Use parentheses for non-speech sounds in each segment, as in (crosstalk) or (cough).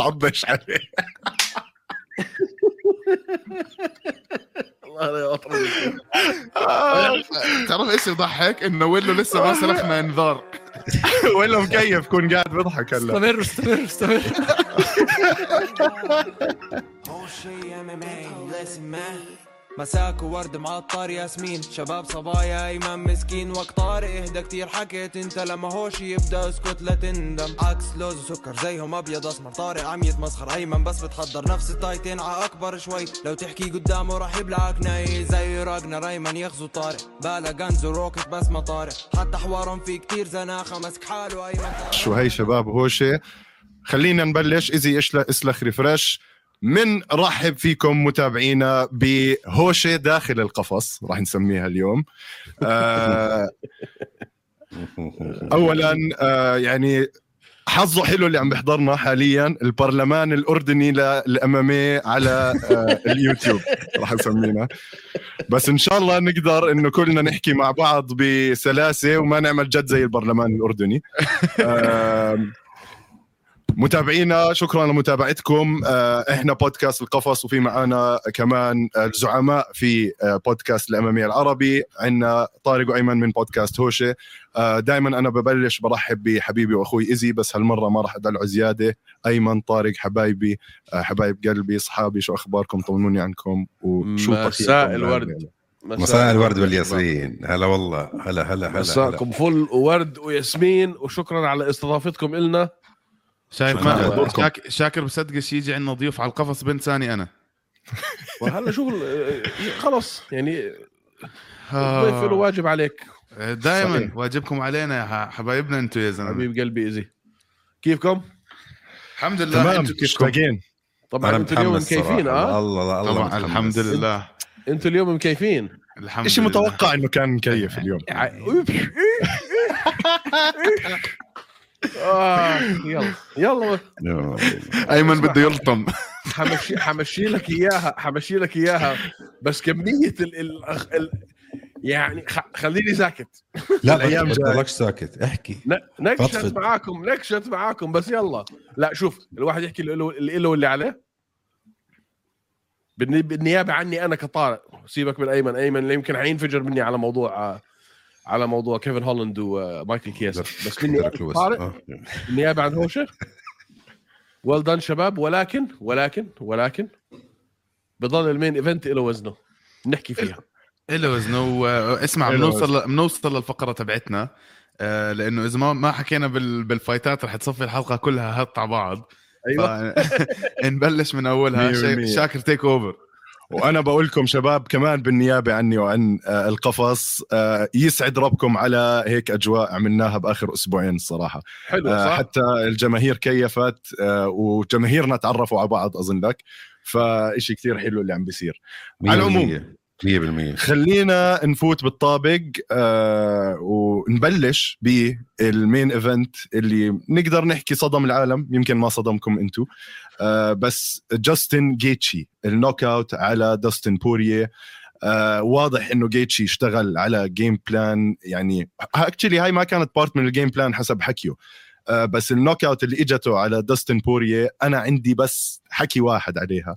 تعضش عليه. (laughs) آه، تعرف إيش يضحك؟ إنه ويلو لسه ما سلخنا إنذار. (laughs) ويلو مكيف كون قاعد بيضحك هلا. استمر استمر استمر. (laughs) مساك وورد معطر ياسمين. شباب صبايا ايمن مسكين. وقت طارق إهدى كتير. حكيت أنت لما هوش يبدأ اسكت لا تندم. عكس لوز وسكر زيهم أبيض أسمر. طارق عم يتمسخر. ايمن بس بتحضر نفس التايتين ع أكبر شوي. لو تحكي قدامه راح يبلعك ناي. زي راجنا ريمان يغزو طارق. بالا غنز وروكت بس ما طارق. حتى حوارهم في كتير زناخة. مسك حاله ايمن شو هي شباب هوشة؟ خلينا نبلش. ايزي إسلخ ريفرش. من رحب فيكم متابعينا بهوشة داخل القفص راح نسميها اليوم. آه اولا آه يعني حظه حلو اللي عم بيحضرنا حاليا البرلمان الأردني للاماميه على آه اليوتيوب راح نسمينا. بس إن شاء الله نقدر إنه كلنا نحكي مع بعض بسلاسة وما نعمل جد زي البرلمان الأردني. متابعينا شكرا لمتابعتكم. آه، إحنا بودكاست القفص وفي معنا كمان الزعماء في آه، بودكاست الأمامية العربي. عندنا طارق وايمن من بودكاست هوشة. دائما أنا ببلش برحب بحبيبي وأخوي ايزي بس هالمرة ما راح أدلعه زيادة. أيمن طارق حبايبي آه، حبايب قلبي أصحابي شو أخباركم؟ طمنوني عنكم. وشو مساء الورد. مساء الورد والياسمين هلا والله. هلا هلا هلا مساءكم فل وورد وياسمين. وشكرا على استضافتكم إلنا. شايف. ما شاك... شاكر بصدقش يجي عندنا ضيوف على القفص بنت ثاني أنا. (laughs) وهلا شغل خلص يعني. الضيف له واجب عليك. دائما. واجبكم علينا يا حبايبنا أنتم يا زلمة. حبيب قلبي ايزي كيفكم؟ الحمد لله. تمام أنتم كيفكم مشتاقين طبعا أنتوا اليوم مكيفين. آه؟ الله الله طبعا. الحمد لله. أنتوا اليوم مكيفين؟ الحمد شيء لله. متوقع إنه كان مكيف اليوم؟ (laughs) آه (laughs) يلا. يلا. أيمن بده يلطم. حمشي حمشي لك إياها حمشي لك إياها. بس كمية ال ال ال يعني خ- خليني ساكت. لا الأيام ما. تضلكش ساكت. احكي. نكشت. معاكم نكشت معاكم بس يلا. لا شوف الواحد يحكي اللي له اللي له واللي عليه. بالني- بالنيابة عني أنا كطارق. سيبك من أيمن. أيمن اللي يمكن حينفجر مني على موضوع على موضوع كيفن هولاند ومايكل كياسر بس بالنيابه درك لويس. طارق آه. بالنيابه عن هوشه well done شباب. ولكن ولكن ولكن بضل ال main event له وزنه. نحكي فيها. له وزنه. واسمع إله بنوصل بنوصل للفقرة تبعتنا. آه، لأنه إذا ما ما حكينا بال- بال fight ات رح تصفي الحلقة كلها هت على بعض. أيوه. (laughs) نبلش من أولها. شاكر take over وأنا بقول لكم شباب كمان بالنيابة عني وعن آه، القفص آه، يسعد ربكم على هيك أجواء عملناها بآخر أسبوعين الصراحه حلو آه، صح؟ حتى الجماهير كيفت آه، وجماهيرنا تعرفوا على بعض أظن لك فإشي كثير حلو اللي عم بيصير. على العموم. بالمية. مية بالمية. خلينا نفوت بال topic آه ونبلش بال main event اللي نقدر نحكي صدم العالم يمكن ما صدمكم أنتم آه بس جاستن جيتشي ال knockout على داستن بوريه آه واضح إنه جيتشي اشتغل على game plan يعني actually هاي ما كانت part من ال game plan حسب حكيه آه بس ال knockout اللي إجته على داستن بوريه أنا عندي بس حكي واحد عليها.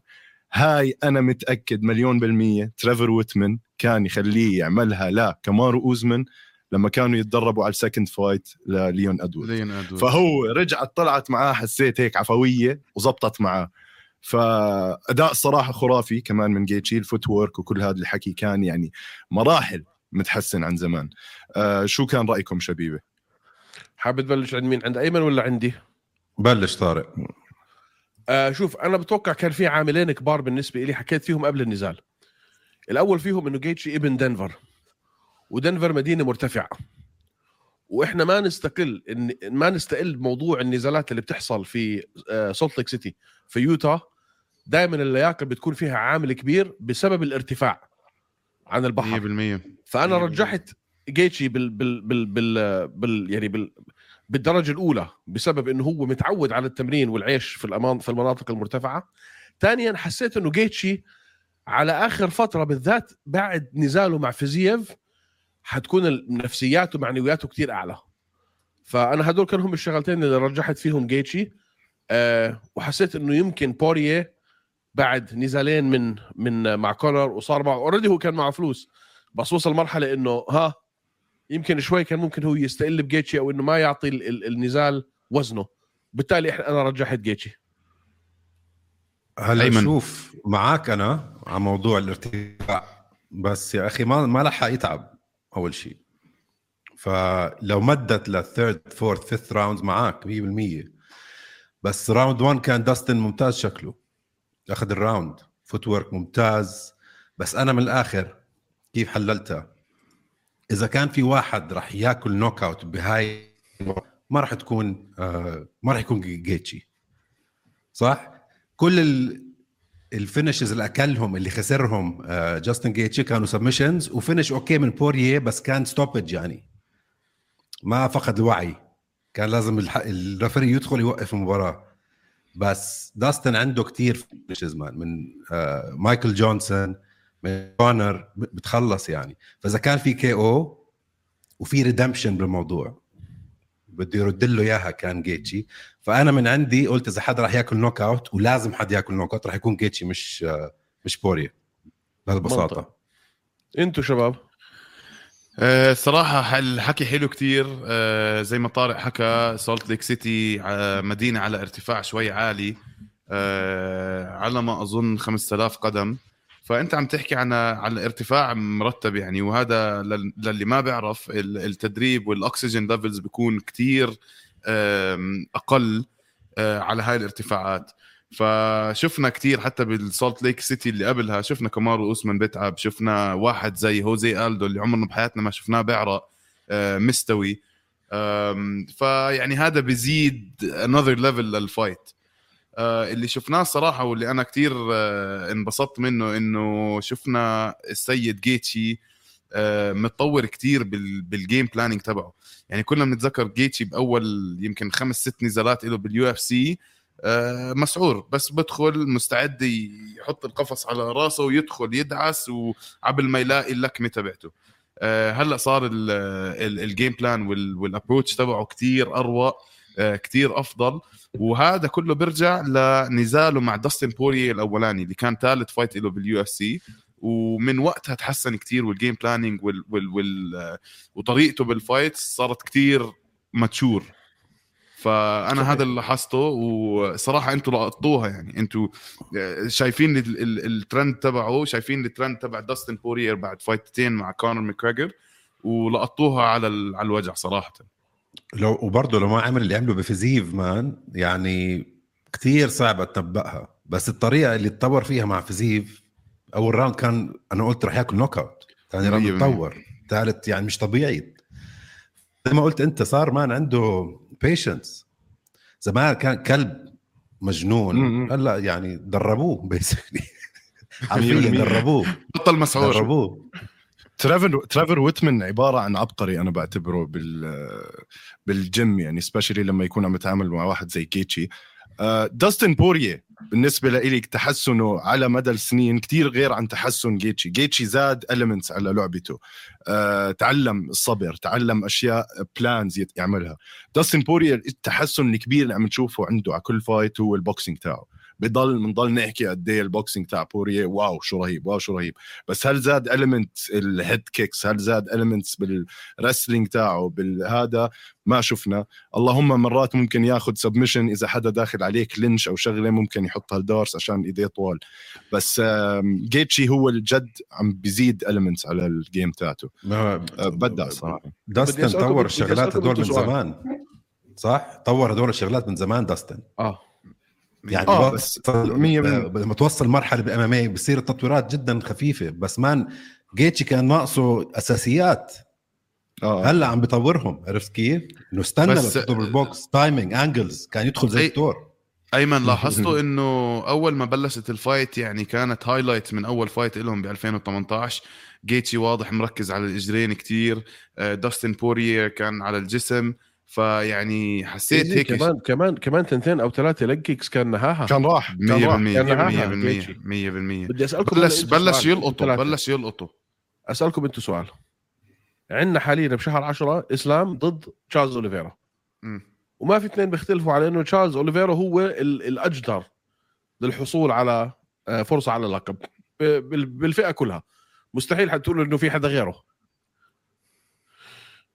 هاي أنا متأكد مليون بالمية تريفر ويتمن كان يخليه يعملها لا كمارو اوزمن لما كانوا يتدربوا على ال second fight لليون أدوارد. لين أدوز. فهو رجعت طلعت معاه حسيت هيك عفوية وزبطت معاه. فأداء صراحة خرافي كمان من جيتشي ال footwork وكل هذا الحكي كان يعني مراحل متحسن عن زمان. آه شو كان رأيكم شبيبة؟ حابب تبلش عند مين؟ عند أيمن ولا عندي؟ بلش طارق. آه شوف أنا بتوقع كان في عاملين كبار بالنسبة لي حكيت فيهم قبل النزال. الأول فيهم إنه جيتشي ابن دنفر ودنفر مدينة مرتفعة. وإحنا ما نستقل إن ما نستقل بموضوع النزالات اللي بتحصل في آه سولت ليك سيتي في يوتا. دائما اللياقة بتكون فيها عامل كبير بسبب الارتفاع عن البحر. 100% فأنا مية رجحت جيتشي بال بال بال بال, بال يعني بال بالدرجة الأولى بسبب إنه هو متعود على التمرين والعيش في الامان في المناطق المرتفعة. ثانيا حسيت إنه جيتشي على آخر فترة بالذات بعد نزاله مع فيزييف حتكون نفسياته ومعنوياته كتير أعلى. فأنا هدول كانوا هم الشغلتين اللي رجحت فيهم جيتشي. آه وحسيت إنه يمكن بوريه بعد نزالين من من مع كونر وصار معه. already هو كان معه فلوس بس وصل مرحلة إنه ها يمكن شوي كان ممكن هو يستقل بجيتشي أو إنه ما يعطي ال- ال- النزال وزنه. بالتالي إحنا أنا رجحت جيتشي. هلا. شوف معك أنا على موضوع الارتفاع. بس يا أخي ما ما لحق يتعب أول شيء. فلو مدت لل third fourth fifth round معك 100% بس round 1 كان داستن ممتاز شكله. أخذ ال round footwork ممتاز. بس أنا من الآخر كيف حللتها؟ إذا كان في واحد راح ياكل knockout بهاي ما راح تكون آه ما راح يكون جيتشي. صح؟ كل ال ال finishes اللي اكلهم اللي خسرهم آه جاستن جيتشي كانوا submissions و finish okay من بوريه بس كان stoppage يعني. ما فقد الوعي. كان لازم. ال referee يدخل يوقف المباراة. بس داستن عنده كتير finishes من آه مايكل جونسون كونر بتخلص يعني. فإذا كان في KO وفي redemption بالموضوع بده يرد له إياها كان جيتشي فأنا من عندي قلت إذا حدا راح ياكل knockout ولازم حد ياكل knockout راح يكون جيتشي مش مش بوريا بهالبساطة. منطق. أنتوا شباب؟ آه، صراحة الحكي حلو كتير. آه، زي ما طارق حكى سولت ليك سيتي مدينة على ارتفاع شوي عالي. آه، على ما أظن 5000 قدم. فأنت عم تحكي عن عن ارتفاع مرتب يعني وهذا لل- للي ما بيعرف ال- التدريب وال oxygen levels بيكون كتير آم، أقل آه، على هاي الارتفاعات. فشفنا كتير حتى بالسولت ليك سيتي اللي قبلها شفنا كمارو أوسمان بيتعب شفنا واحد زي هوزي الدو اللي عمرنا بحياتنا ما شفناه بيعرق آه، مستوي. فيعني هذا بيزيد another level لل fight اللي شفناه صراحة واللي أنا كتير آه، انبسطت منه إنه شفنا السيد جيتشي آه، متطور كتير بال- بال game planning تبعه. يعني كنا بنتذكر جيتشي بأول يمكن خمس ست نزالات له باليو اف سي آه، مسعور بس بدخل مستعد يحط القفص على راسه ويدخل يدعس وعبل ما يلاقي اللكمة تبعته. آه، هلأ صار ال- ال- ال game plan وال- وال approach تبعه كتير اروق آه، كتير أفضل. وهذا كله بيرجع لنزاله مع داستن بوري الأولاني اللي كان ثالث fight له باليو إف سي. ومن وقتها تحسن كتير وال game planning وال وال وال آه، وطريقته بال fight صارت كتير mature فأنا صحيح. هذا اللي لاحظته. وصراحة أنتم لقطوها يعني. أنتم شايفين ال- ال- الترند تبعه شايفين الترند تبع داستن بورير بعد fight تين مع كونر ماكريجر ولقطوها على على الوجع صراحة. لو وبرضه لو ما عمل اللي عمله بفيزيف man يعني كثير صعب تنبأها بس الطريقة اللي تطور فيها مع فيزيف أول round كان أنا قلت رح ياكل knockout ثاني round. تطور ثالث يعني مش طبيعي. زي ما قلت أنت صار man عنده patience زمان كان كلب مجنون. هلأ يعني دربوه basically (laughs) حرفيا. دربوه. بطل مسعور. دربوه. تريفر تريفر ويتمن عبارة عن عبقري أنا بعتبره بال بال game يعني especially لما يكون عم يتعامل مع واحد زي جيتشي آه، داستن بوريه بالنسبة لإلي تحسنه على مدى السنين كتير غير عن تحسن جيتشي جيتشي زاد elements على لعبته. آه، تعلم الصبر تعلم أشياء plans يعملها. داستن بوريه التحسن الكبير اللي عم نشوفه عنده على كل fight هو ال boxing تاعه. بضل بنضل نحكي قد إيه ال boxing تاع بوريه wow شو رهيب wow شو رهيب. بس هل زاد element ال head kicks هل زاد elements بال wrestling تاعه؟ بالهذا ما شفنا. اللهم مرات ممكن ياخذ submission إذا حدا داخل عليه clinch أو شغلة ممكن يحط هال D'Arce عشان إيديه طوال. بس جيتشي هو الجد عم بيزيد elements على ال game تاعته. آه، بدع صراحة. داستن طور الشغلات هدول من. زمان. صح؟ طور هدول الشغلات من زمان داستن آه. يعني آه، بس بس. لما توصل مرحلة بال MMA بصير التطويرات جدا خفيفة. بس man جيتشي كان ناقصه أساسيات. آه. هلأ عم بيطورهم عرفت كيف؟ إنه استنى بس- لتطور بال box timing angles كان يدخل زي الدكتور أيمن (laughs) لاحظتوا إنه أول ما بلشت ال fight يعني كانت highlight من أول fight لهم ب 2018 جيتشي واضح مركز على الإجرين كتير. آه، داستن بوريه كان على الجسم. فيعني حسيت إيه، هيك كمان كمان كمان تنتين أو ثلاثة leg kicks كان نهاها كان راح كان 100% راح 100% كان معاها 100% جيتشي. 100% بدي أسألكم بلش بلش. يلقطوا. بلش يلقطوا أسألكم أنتم سؤال عندنا حاليا بشهر 10 إسلام ضد تشارلز أوليفيرا. وما في اثنين بيختلفوا على إنه تشارلز أوليفيرا هو ال- الأجدر للحصول على آه، فرصة على اللقب بالفئة كلها مستحيل حتقول إنه في حدا غيره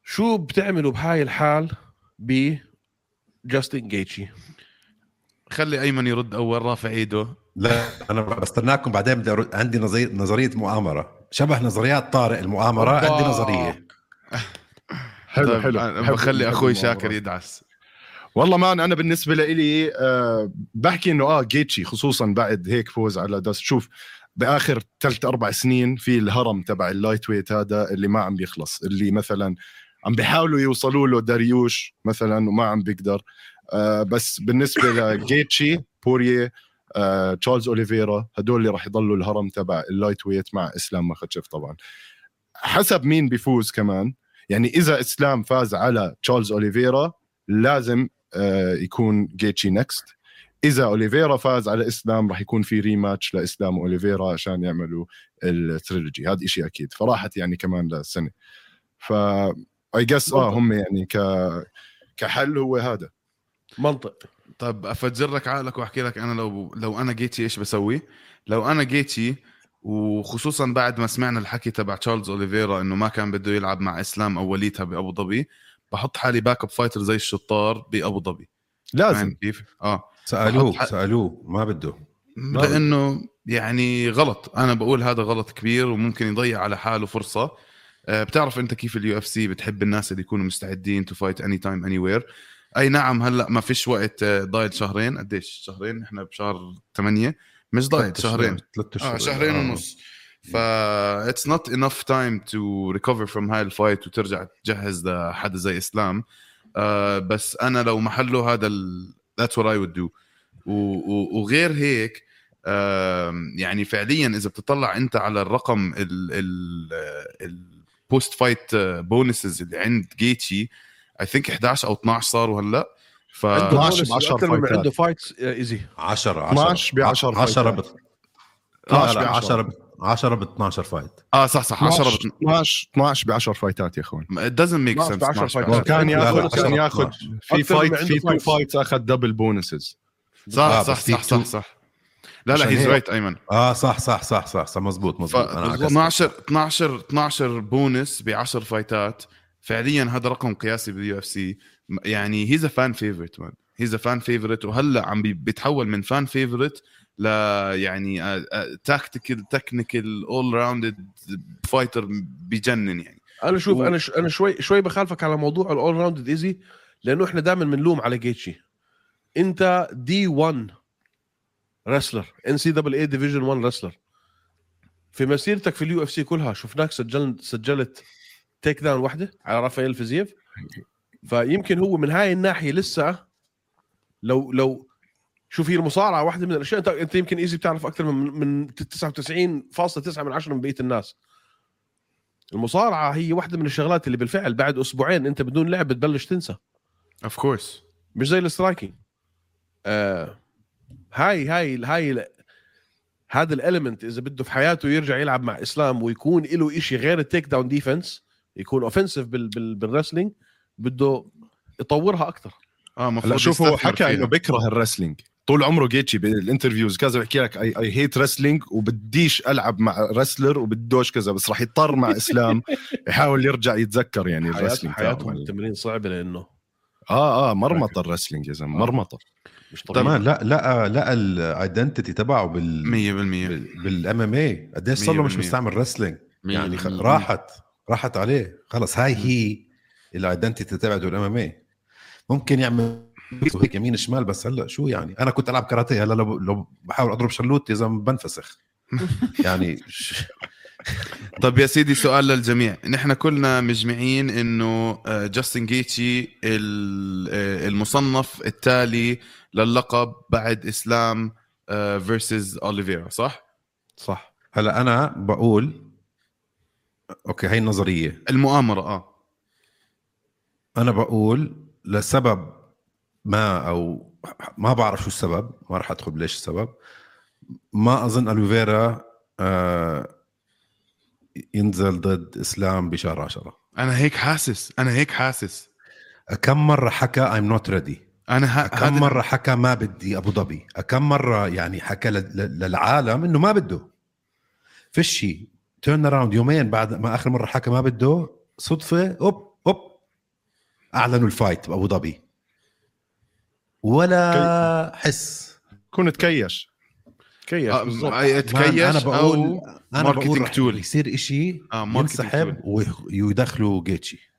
شو بتعملوا بهاي الحال ب جاستن جيتشي. خلي أيمن يرد أول رافع إيده. لا أنا بستناكم بعدين بدي أرد- عندي نظريه نظرية مؤامرة. شبه نظريات طارق المؤامرة. أوبا. عندي نظرية. (laughs) حلو طيب، حلو. أنا بخلي أخوي. شاكر يدعس. والله مان أنا بالنسبة لي آه بحكي إنه آه جيتشي خصوصا بعد هيك فوز على داست شوف بآخر ثلاث أربع سنين في الهرم تبع ال lightweight هذا اللي ما عم بيخلص اللي مثلا عم بيحاولوا يوصلوا له داريوش مثلا وما عم بيقدر. آه بس بالنسبة لجيتشي بوريه آه تشارلز أوليفيرا هدول اللي راح يضلوا الهرم تبع ال lightweight مع إسلام مخاتشف طبعا. حسب مين بيفوز كمان يعني إذا إسلام فاز على تشارلز أوليفيرا لازم آه، يكون جيتشي next إذا أوليفيرا فاز على إسلام راح يكون في ريماتش لإسلام واوليفيرا عشان يعملوا التريلوجي هذا إشي أكيد. فراحت يعني كمان للسنه ف اي جس آه هم يعني ك كحل هو هذا. منطق. طب أفجر لك عقلك وأحكي لك أنا لو لو أنا جيتشي إيش بسوي؟ لو أنا جيتشي وخصوصا بعد ما سمعنا الحكي تبع تشارلز أوليفيرا إنه ما كان بده يلعب مع إسلام أوليتها بأبو ظبي بحط حالي backup fighter زي الشطار بأبو ظبي. لازم. كيف؟ آه. سألوه بحط- سألوه ما بده. لأنه يعني غلط. أنا بقول هذا غلط كبير وممكن يضيع على حاله فرصة. بتعرف أنت كيف اليو إف سي بتحب الناس اللي يكونوا مستعدين to fight anytime anywhere أي نعم هلأ ما فيش وقت آه، ضايل شهرين. قديش؟ شهرين؟ إحنا بشهر 8 مش ضايل شهرين. ثلاث أشهر. آه شهرين ونص. ف it's not enough time to recover from هاي ال fight وترجع تجهز لحدا زي إسلام. آه بس أنا لو محله هذا ذاتس وات اي وود دو وغير هيك آم، يعني فعليا إذا بتطلع أنت على الرقم البوست فايت بونسز اللي عند جيتشي اي ثينك 11 أو 12 صاروا هلأ ف عنده 12 بونس بعشر أكثر من فايتات. عنده فايتس ايزي 10 12 ب 10 10 فايتات. ب 12 لا ب 10 10 10 ب 12 فايت آه صح صح 10 12 12 12 ب 10 فايتات يا أخوان it doesn't make 12 sense ب 10 12 فايتات. كان ياخذ 10 كان ياخذ 12. في فايت في تو فايتس. فايتس أخذ دبل بونسز صح صح صح صح صح لا لا he's. right أيمن. آه صح صح صح صح, صح مزبوط مزبوط أنا عكست. 12 12 12 بونس ب 10 fight ات. فعليا هذا رقم قياسي باليو اف سي يعني he's a fan favorite man he's a fan favorite وهلأ عم بي- بيتحول من fan favorite ل يعني tactical technical all rounded fighter بجنن يعني. أنا شوف و- أنا ش... أنا شوي شوي بخالفك على موضوع ال all round easy لأنه إحنا دائما بنلوم على جيتشي أنت دي 1 رسلر ان سي دبل اي ديفيجن 1 رسلر في مسيرتك في ال UFC كلها شفناك سجلت سجلت takedown واحدة على رافائيل فيزييف. فيمكن هو من هاي الناحية لسه لو لو شوف هي المصارعة واحدة من الأشياء. انت أنت يمكن easy بتعرف أكثر من من 99.9 من عشرة من بقية الناس. المصارعة هي واحدة من الشغلات اللي بالفعل بعد أسبوعين أنت بدون لعب بتبلش تنسى. of course مش زي ال striking. آه هاي هاي هاي ال- هذا ال element إذا بده في حياته يرجع يلعب مع إسلام ويكون له إشي غير ال takedown defense يكون offensive بال بال بال wrestling بده يطورها أكثر آه هلا المفروض شوف هو حكى. إنه بيكره ال wrestling طول عمره جيتشي بال interviews كذا بحكي لك I I hate wrestling وبديش ألعب مع wrestler وبدوش كذا بس راح يضطر مع إسلام. (laughs) يحاول يرجع يتذكر يعني ال wrestling حياتهم. التمرين صعبة لأنه. آه آه مرمطة ال wrestling يا زلمة مرمطة. مش طبيعي. كمان لا لا لا ال identity تبعه بال 100% بال MMA قديش صار له مش 100%. مستعمل wrestling يعني خ- 100%. راحت راحت عليه. خلص هاي هي ال identity تبعته ال MMA ممكن يعمل هيك يمين شمال بس هلأ شو يعني؟ أنا كنت ألعب كاراتيه. هلأ لو, لو بحاول أضرب شلوت يا زلمة بنفسخ. (laughs) يعني ش- (laughs) طب يا سيدي سؤال للجميع. نحن كلنا مجمعين إنه آه، جاستن جيتشي ال- آه، المصنف التالي للقب بعد إسلام versus اوليفيرا صح؟ صح. هلا أنا بقول okay هاي النظرية. المؤامرة آه. أنا بقول لسبب ما أو ما بعرف شو السبب ما راح أدخل ليش السبب. ما أظن الوفيرا آه ينزل ضد إسلام بشهر عشرة. أنا هيك حاسس أنا هيك حاسس. كم مرة حكى I'm not ready أنا ه... كم مرة حكى ما بدي أبو ظبي. كم مرة يعني حكى ل- ل- للعالم إنه ما بده. فشي turn around يومين بعد ما آخر مرة حكى ما بده صدفة أوب أوب. أعلنوا ال fight بأبو ظبي. ولا حس. كون تكيش. كيش آه، بالضبط. تكيش أنا بقول أو أنا بقول tool. يصير إشي آه، ينسحب. ويدخلوا جيتشي.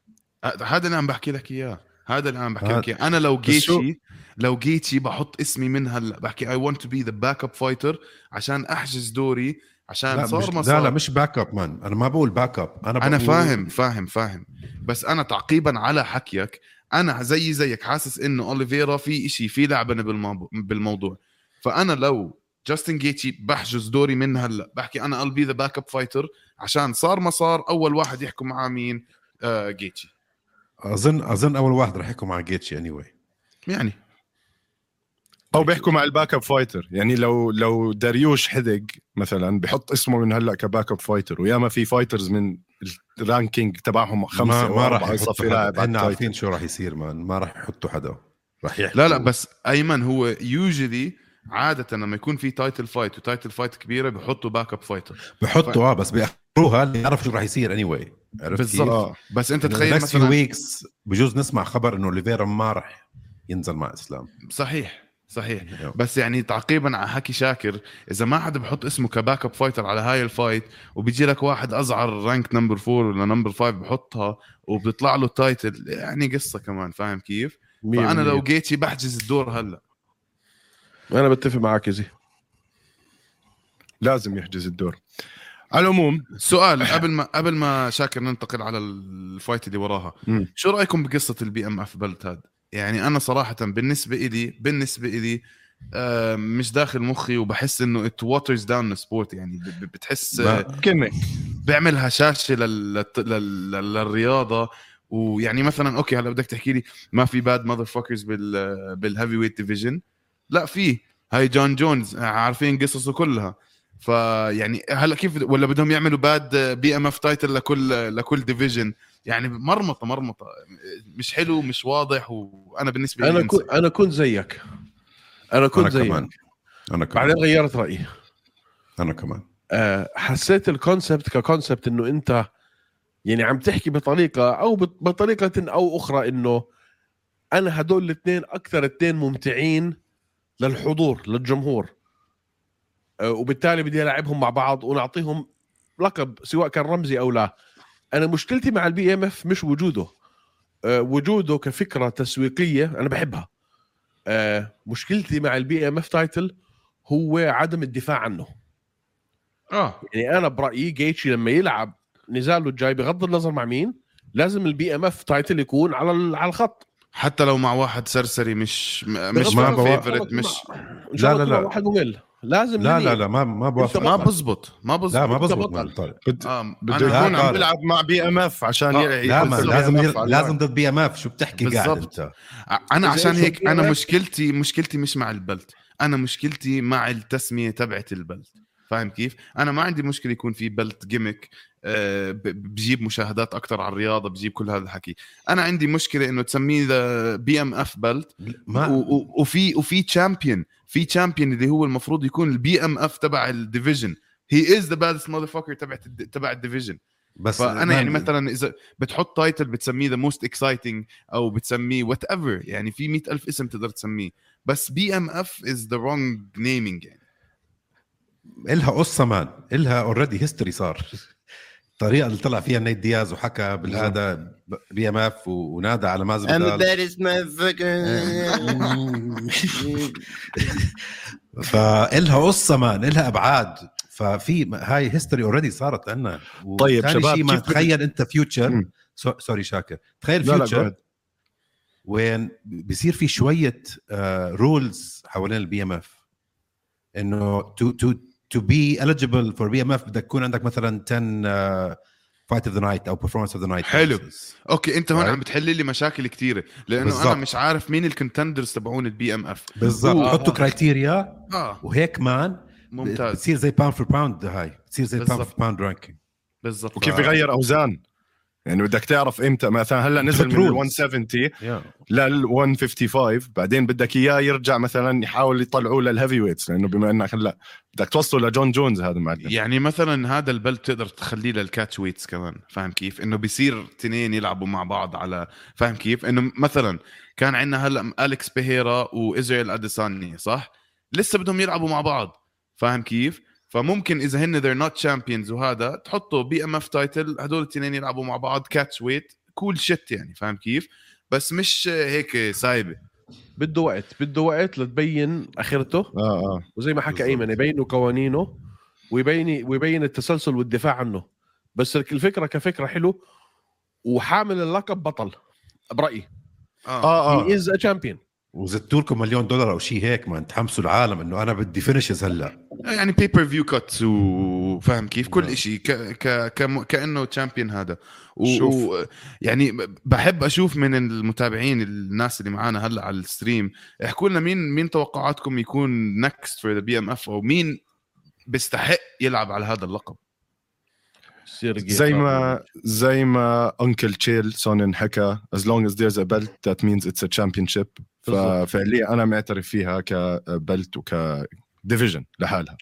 آه، هذا اللي عم بحكي لك إياه. هذا اللي عم بحكي لك إياه. أنا لو جيتشي لو جيتشي بحط اسمي من هلا بحكي اي ونت تو بي ذا باك اب فايتر عشان أحجز دوري عشان لا صار ما لا لا صار. مش باك اب مان أنا ما بقول باك اب أنا أنا بقول فاهم فاهم فاهم. بس أنا تعقيبا على حكيك أنا زي زيك حاسس إنه اوليفيرا في إشي في لعبة بالموضوع فأنا لو جاستن جيتشي بحجز دوري من هلا بحكي أنا be the backup fighter عشان صار ما صار أول واحد يحكوا معاه مين؟ آه جيتشي اظن أظن أول واحد رح يحكوا مع جيتشي any anyway. يعني أو بيحكوا مع ال backup fighter يعني لو لو داريوش حدق مثلا بحط اسمه من هلأ ك backup fighter وياما في fighters من ال ranking تبعهم خمسة ما, ما راح يصفي لاعب ال title. عارفين شو راح يصير man ما راح يحطوا حدا راح يحكوا لا لا بس أيمن هو usually عادة لما يكون في title fight و title fight كبيرة بحطوا backup fighter بحطوا آه بس بيأخروها اللي يعرف شو راح يصير any anyway. عرفت بالضبط آه. بس أنت تخيل تخيل مثلا weeks بجوز نسمع خبر إنه أوليفيرا ما راح ينزل مع إسلام صحيح صحيح. بس يعني تعقيبا على حكي شاكر إذا ما حدا بحط اسمه ك backup fighter على هاي ال fight وبيجي لك واحد أزعر rank number 4 ولا number 5 بحطها وبيطلع له title يعني قصة كمان فاهم كيف؟ مية فأنا لو بالمية. جيتشي بحجز الدور هلأ أنا بتفق معك يا زي لازم يحجز الدور على العموم سؤال (laughs) قبل ما قبل ما شاكر ننتقل على ال fight اللي وراها مم. شو رأيكم بقصة ال BMF belt هذا يعني أنا صراحة بالنسبة إلي بالنسبة إلي آه، مش داخل مخي وبحس إنه it waters down sport يعني بتحس كنك بيعمل هشاشه لل... لل... لل... للرياضة. ويعني مثلا okay هلا بدك تحكي لي ما في bad motherfuckers بال بال heavyweight division لا في. هاي جون جونز عارفين قصصه كلها. فيعني هلا كيف ولا بدهم يعملوا bad BMF title لكل لكل division يعني مرمطه مرمطة. مش حلو مش واضح وأنا بالنسبة لي أنا. كنت أنا كنت زيك. أنا كنت أنا زيك. كمان. أنا كمان. بعدين غيرت رأيي. أنا كمان. آه، حسيت الكونسبت ككونسبت إنه أنت يعني عم تحكي بطريقة أو بط- بطريقة أو أخرى إنه أنا هدول الاثنين أكثر اثنين ممتعين للحضور للجمهور. وبالتالي بدي ألعبهم مع بعض ونعطيهم لقب سواء كان رمزي أو لا. أنا مشكلتي مع ال BMF مش وجوده. آه، وجوده كفكرة تسويقية أنا بحبها. آه، مشكلتي مع ال BMF title هو عدم الدفاع عنه. آه. يعني أنا برأيي جيتشي لما يلعب نزاله الجاي بغض النظر مع مين لازم ال BMF title يكون على ال- على الخط. حتى لو مع واحد سرسري مش مش ما مش لا، لا، لا لا. واحد ممل. لازم لا لين لا لا ما ما بوافق ما بزبط ما بزبط لا ما بزبط بد- آه بده يكون لا، عم. بيلعب مع BMF عشان آه، لا ما لازم يل- لازم. ضد BMF شو بتحكي قاعد. أنت أنا عشان هيك أنا؟ مشكلتي مشكلتي مش مع ال belt أنا مشكلتي مع التسمية تبعت ال belt فاهم كيف؟ أنا ما عندي مشكلة يكون في belt gimmick آه، بجيب مشاهدات أكثر على الرياضة بجيب كل هذا الحكي. أنا عندي مشكلة إنه تسميه the BMF belt ما وفي وفي champion في champion اللي هو المفروض يكون ال BMF تبع ال division he is the baddest motherfucker تبع تبع ال division بس فأنا يعني مثلا إذا بتحط title بتسميه the most exciting أو بتسميه whatever يعني في مئة ألف اسم تقدر تسميه. بس BMF is the wrong naming يعني. إلها قصة مان إلها already history صار. الطريقة اللي طلع فيها نيت دياز وحكى بالهذا BMF ونادى على مازن (laughs) فإلها قصة مان إلها أبعاد. ففي هاي history already صارت عندنا. طيب شباب، شيء ما تخيل أنت future. sorry شاكر. تخيل future. وين بصير في شوية rules حوالين ال BMF. إنه to to to be eligible for BMF بدك يكون عندك مثلا 10 fight of the night أو performance of the night حلو. okay أنت هون Right. عم بتحل لي مشاكل كثيره لأنه بالضبط. أنا مش عارف مين ال contenders تبعون ال BMF بالضبط آه. حطوا criteria آه وهيك مان ممتاز بتصير زي pound for pound هاي بتصير زي pound. for pound ranking بالضبط وكيف آه. يغير أوزان يعني بدك تعرف إمتى مثلا هلأ نزل من ال rules. 170 يا لل 155 بعدين بدك إياه يرجع مثلا يحاول يطلعوه لل heavyweights لأنه بما إنك هلأ بدك توصله لجون جونز هذا المعلم. يعني مثلا هذا ال belt تقدر تخليه لل catchweights كمان فاهم كيف؟ إنه بيصير تنين يلعبوا مع بعض على فاهم كيف؟ إنه مثلا كان عندنا هلأ اليكس بيهيرا وازرائيل اديساني صح؟ لسه بدهم يلعبوا مع بعض فاهم كيف؟ فممكن إذا هن they're not champions وهذا تحطوا BMF title هدول الاثنين يلعبوا مع بعض catchweight cool shit يعني فاهم كيف؟ بس مش هيك سايبة. بده وقت بده وقت لتبين آخرته. آه آه. وزي ما حكى. إيمن يبينوا قوانينه ويبين ويبين التسلسل والدفاع عنه. بس الفكرة كفكرة حلو وحامل اللقب بطل برأيي. آه, آه. آه as champion وزدتوا لكم مليون دولار أو شيء هيك ما تحمسوا العالم إنه أنا بدي finishes هلا يعني pay-per-view cuts وفاهم كيف كل نعم. شيء ك... ك... كم... كأنه champion هذا و... شوف. و... يعني بحب أشوف من المتابعين الناس اللي معانا هلا على ال stream احكوا لنا مين مين توقعاتكم يكون next for the BMF أو مين بيستحق يلعب على هذا اللقب زي ما زي ما uncle تشيل سونن حكى as long as there's a belt that means it's a championship. ففعليا أنا معترف فيها ك belt وك division لحالها.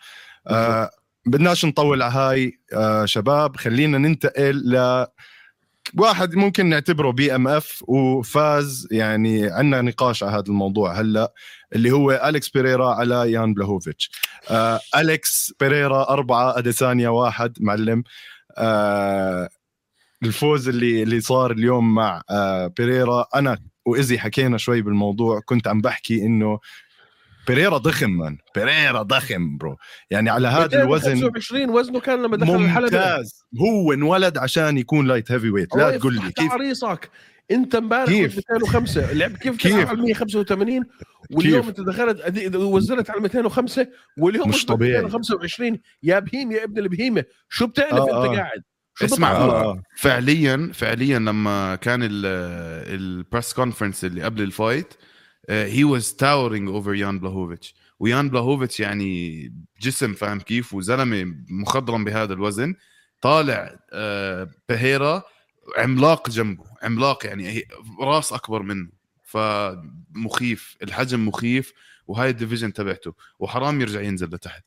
آه بدناش نطول على هاي آه شباب. خلينا ننتقل ل واحد ممكن نعتبره BMF وفاز. يعني عندنا نقاش على هذا الموضوع هلأ اللي هو أليكس بيريرا على يان بلاهوفيتش آه أليكس بيريرا أربعة اديسانيا واحد معلم. آه الفوز اللي اللي صار اليوم مع آه بيريرا أنا وايزي حكينا شوي بالموضوع كنت عم بحكي إنه بيريرا ضخم مان بيريرا ضخم bro يعني على هذا الوزن 25 وزنه كان لما دخل الحلبة. ممتاز. هو انولد عشان يكون light heavyweight لا تقول لي كيف؟ عريصك انت امبارح كيف؟ كيف 205 لعب كيف كيف؟ كيف على 185 واليوم كيف؟ انت دخلت وزنت على 205 واليوم مش طبيعي. 225 يا بهيم يا ابن البهيمة. شو بتعرف آه، انت آه. قاعد؟ اسمع،؟ آه آه. فعليا فعليا لما كان ال press conference اللي قبل ال fight he was towering over يان بلاهوفيتش ويان بلاهوفيتش يعني جسم فاهم كيف؟ وزلمة مخضرم بهذا الوزن. طالع آه، بهيرا عملاق جنبه. عملاق يعني راس أكبر منه. فمخيف الحجم مخيف وهاي ال division تبعته. وحرام يرجع ينزل لتحت.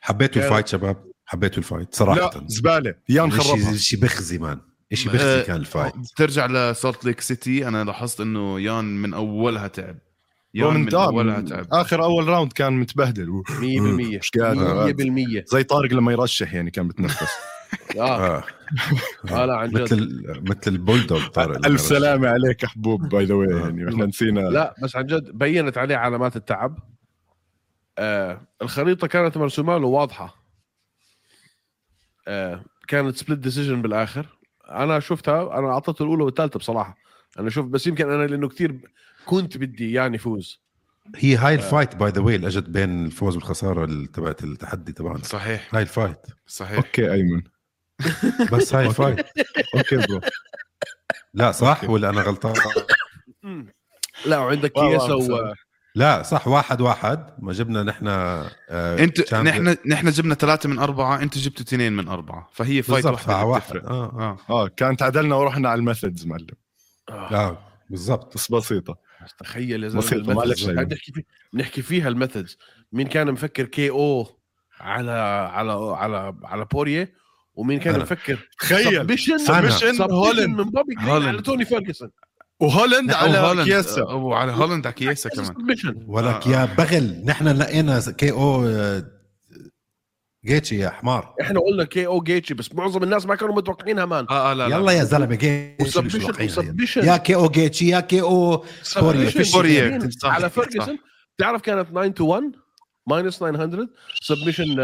حبيتوا ال fight شباب. حبيتوا ال fight صراحة. لا زباله يان خربها شيء شيء بخزي مان. شيء آه، بخزي كان ال fight. بترجع لسولت ليك سيتي أنا لاحظت إنه يان من أولها تعب. يان من, آه، أولها تعب. آخر أول round كان متبهدل. 100% مش قادر 100% زي طارق لما يرشح يعني كان بتنفس. (laughs) آه. آه. آه. لا عن جد. مثل مثل البولدوغ طارق ألف سلامة عليك يا حبوب by the way آه. يعني إحنا نسينا. لا بس عن جد بينت عليه علامات التعب. آه الخريطة كانت مرسومة له واضحة. آه كانت split decision بالآخر. أنا شفتها أنا أعطيته الأولى والثالثة بصراحة. أنا شفت بس يمكن أنا لأنه كثير كنت بدي يعني يفوز هي هاي ال fight by the way اللي إجت بين الفوز والخسارة ال- تبعت التحدي تبعنا. صحيح. هاي ال fight صحيح. okay أيمن. بس هاي ال fight okay bro. لا صح ولا أنا غلطان؟ لا وعندك واو، و... لا صح واحد واحد. ما جبنا نحن آه أنت. نحن نحن جبنا ثلاثة من أربعة أنت جبت اثنين من أربعة. فهي fight واحدة واحد. آه آه. آه. كان تعادلنا ورحنا على ال methods معلم. آه بالضبط. بس بسيطة. بس تخيل يا زلمة بسيطة، معلش الميثودز. أيوة. نحكي في... نحكي فيها الميثودز. مين كان مفكر كي أو على على على على بوريه ومين كان أنا. مفكر تخيل. سبشن سبشن هولند من بوبي. على توني فيرجسون. وهولند على كياسا. وعلى هولند على كياسا كمان. ولك آه، يا بغل نحن لقينا كي أو آه، جيتشي يا حمار. إحنا قلنا كي أو جيتشي بس معظم الناس ما كانوا متوقعينها مان آه آه لا لا يلا يا زلمة جيتشي مش يا كي أو جيتشي يا كي أو صح، على. فيرجسون تعرف كانت 9 to 1 minus 900 submission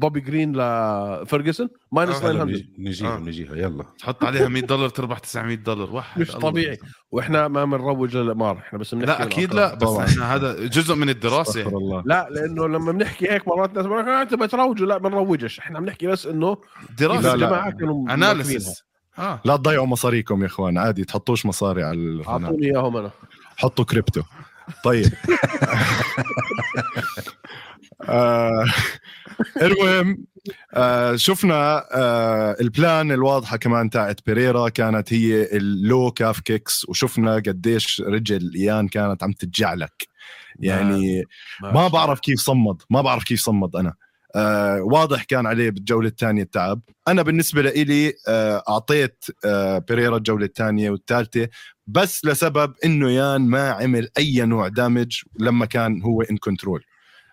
بوبي جرين لفيرجسون minus آه، 900 نجي- نجيها آه. نجيها. يلا. تحط عليها 100 دولار تربح 900 دولار. واحد مش. طبيعي. وإحنا ما بنروج للقمار إحنا بس بنحكي لا أكيد. لا بس طبعاً. إحنا هذا جزء من الدراسة يعني. الله. لا لأنه لما بنحكي هيك مرات ناس بقول لك آه، أنت بتروجوا. لا بنروجش. إحنا بنحكي بس إنه دراسة. الجماعة كانوا. analysis آه. لا تضيعوا مصاريكم يا إخوان. عادي تحطوش مصاري على أعطوني إياهم أنا. حطوا كريبتو. طيب. آه، المهم آه شفنا آه ال plan الواضحة كمان تاعت بيريرا كانت هي ال low calf kicks وشفنا قديش رجل ايان كانت عم تتجعلك. يعني ما بعرف كيف صمد ما بعرف كيف صمد أنا. آه واضح كان عليه بالجولة الثانية التعب. أنا بالنسبة لي آه أعطيت آه بيريرا الجولة الثانية والثالثة بس لسبب إنه ايان ما عمل أي نوع damage لما كان هو in control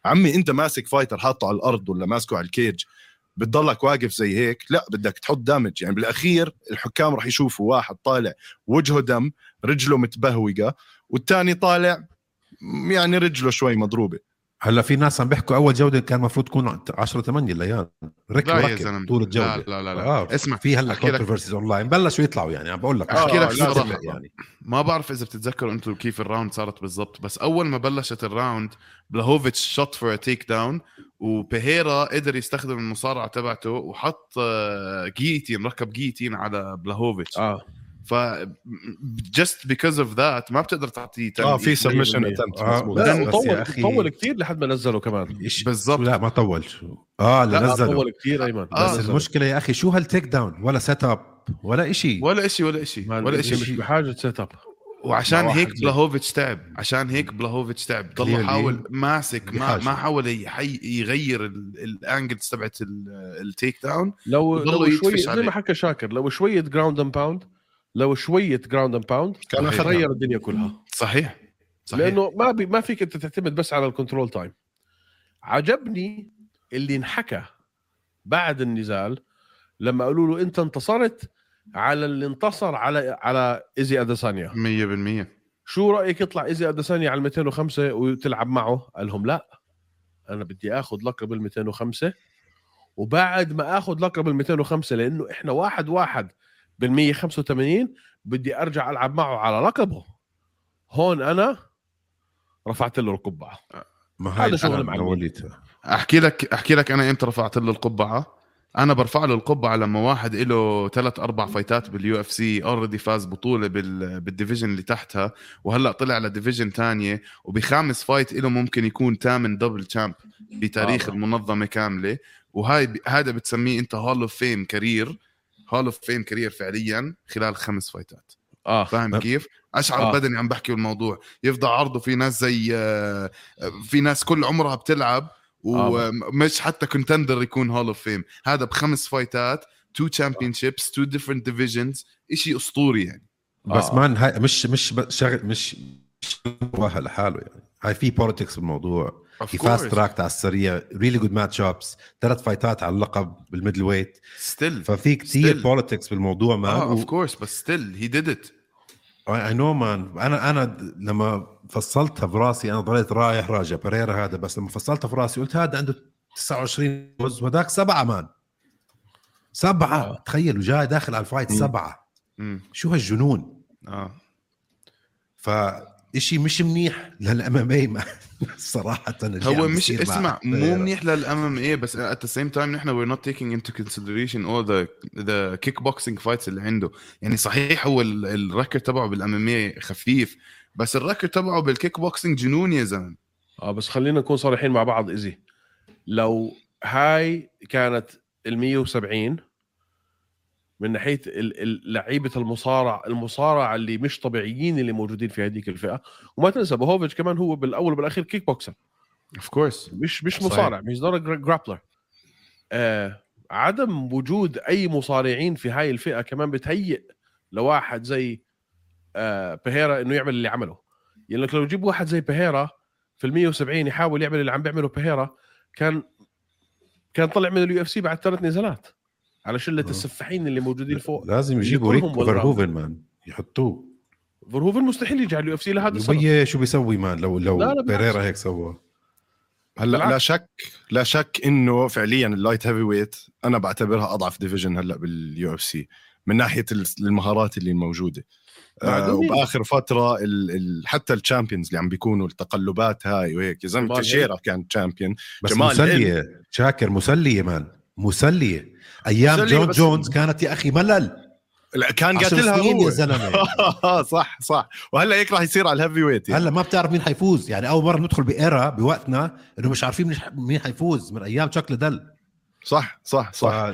عمي أنت ماسك fighter حاطه على الأرض ولا ماسكه على ال cage بتضلك واقف زي هيك؟ لا بدك تحط damage يعني بالأخير الحكام راح يشوفوا واحد طالع وجهه دم رجله متبهوقة والثاني طالع يعني رجله شوي مضروبة. هلا في ناس عم بيحكوا أول جوله كان المفروض تكون 10 8 ليان ركب لا يا ركب زلمة طول لا الجوله لا لا, لا. آه اسمع في هلا أحكي لك- controversies online بلشوا يطلعوا يعني عم بقول لك آه، أحكي لك صراحة. يعني. ما بعرف إذا بتتذكروا أنتم كيف ال round صارت بالضبط بس أول ما بلشت ال round بلاهوفيتش shoot for takedown وبيريرا قدر يستخدم المصارعة تبعته وحط آه، جيتين ركب جيتين على بلاهوفيتش آه. ف just because of that ما بتقدر تعطيه آه في. submission 100%. اتمت آه، أخي- طول كثير لحد ما نزلوا كمان بالضبط. لا ما طول آه لا نزلوا طول كثير أيمن آه. بس نزلوا. المشكلة يا أخي شو هال takedown ولا set up ولا شيء ولا شيء ولا شيء ولا إشي مش شيء بحاجة set up وعشان هيك بلاهوفيتش تعب عشان هيك بلاهوفيتش تعب ضل. يحاول ماسك ما. ما حاول يحي يغير ال angles تبعت ال- ال takedown لو لو شوي زي. ما حكى شاكر لو شوية ground and pound لو شوية ground and pound كان. غير الدنيا كلها. صحيح صحيح. لأنه ما بي ما فيك أنت تعتمد بس على ال control time عجبني اللي انحكى بعد النزال لما قالوا له أنت انتصرت على اللي انتصر على على ايزي اديسانيا 100% شو رأيك يطلع ايزي اديسانيا على ال 205 وتلعب معه؟ قال لهم لا أنا بدي آخذ لقب ال 205 وبعد ما آخذ لقب ال 205 لأنه إحنا واحد واحد بال 185 بدي أرجع ألعب معه على لقبه. هون أنا رفعت له القبعة. ما هذا هاي شغل أنا معلم. وليتها أحكي لك أحكي لك أنا إمتى رفعت له القبعة. أنا برفع له القبعة لما واحد له ثلاث أربع fightات باليو إف سي already فاز بطولة بال بال division اللي تحتها وهلأ طلع ل division تانية وبخامس fight له ممكن يكون ثامن double champ بتاريخ آه. المنظمة كاملة. وهاي ب- هذا بتسميه أنت hall of fame career. hall of fame career فعليا خلال خمس fightات آه فاهم أه. كيف؟ اشعر آه. آه. بدني عم بحكي بالموضوع يفضل عرضه في ناس زي آه، في ناس كل عمرها بتلعب ومش حتى contender يكون hall of fame هذا بخمس fightات two championships two different divisions شيء أسطوري يعني بس آه. man هاي مش مش شغل مش مش لحاله يعني هاي في politics بالموضوع في fast. track على السريع really good match ups ثلاث fightات على اللقب بال middleweight still ففي كثير. politics بالموضوع man آه of course بس still he did it I know man أنا أنا لما فصلتها براسي أنا ضليت رايح راجع بريرا هذا بس لما فصلتها في راسي قلت هذا عنده 29 فوز وهذاك سبعة man سبعة. آه. تخيل وجاي داخل على ال fight سبعة. شو هالجنون؟ آه. فإشي مش منيح لل MMA صراحة اللي هو عم مش اسمع مو. منيح لل MMA بس at the same time نحن we're not taking into consideration all the the kickboxing fights اللي عنده. يعني صحيح هو ال- ال record تبعه بال MMA خفيف بس ال record تبعه بالكيك بوكسينج جنون يا زلمة. آه بس خلينا نكون صريحين مع بعض إيزي لو هاي كانت ال 170 من ناحية ال- ال- لعيبة المصارع المصارع اللي مش طبيعيين اللي موجودين في هذيك الفئة. وما تنسى بلاهوفيتش كمان هو بالأول وبالأخير kickboxer of course مش مش صحيح. مصارع مش دار grappler آه عدم وجود أي مصارعين في هاي الفئة كمان بتهيئ لواحد زي آه بيريرا إنه يعمل اللي عمله. يعني لك لو تجيب واحد زي بيريرا في ال 170 يحاول يعمل اللي عم بيعمله بيريرا كان كان طلع من اليو اف سي بعد ثلاث نزالات على شله آه. السفاحين اللي موجودين فوق. لازم يجيبوا ريك. فيرهوفن مان. يحطوه. فيرهوفن مستحيل يجي على اليو إف سي لهذا السبب. شو بيسوي man لو لو لا، لا،. بيريرا هيك سوى هلأ لا. شك لا شك إنه فعليا ال light heavyweight أنا بعتبرها أضعف division هلأ باليو إف سي من ناحية ال- المهارات اللي موجودة. آه. وبآخر فترة ال ال حتى ال champions اللي عم بيكونوا التقلبات هاي وهيك يا زلمة تيشيرا كان champion بس مسلية. شاكر مسلية man. مسلية. أيام جون بس- جونز كانت يا أخي ملل. لا كان قاتلها سنين هو. يا زلمة. (laughs) صح صح. وهلا هيك راح يصير على ال heavyweight يعني. هلا ما بتعرف مين حيفوز. يعني أول مرة ندخل ب era بوقتنا إنه مش عارفين مين- حيفوز من أيام تشاك ليدل صح صح صح.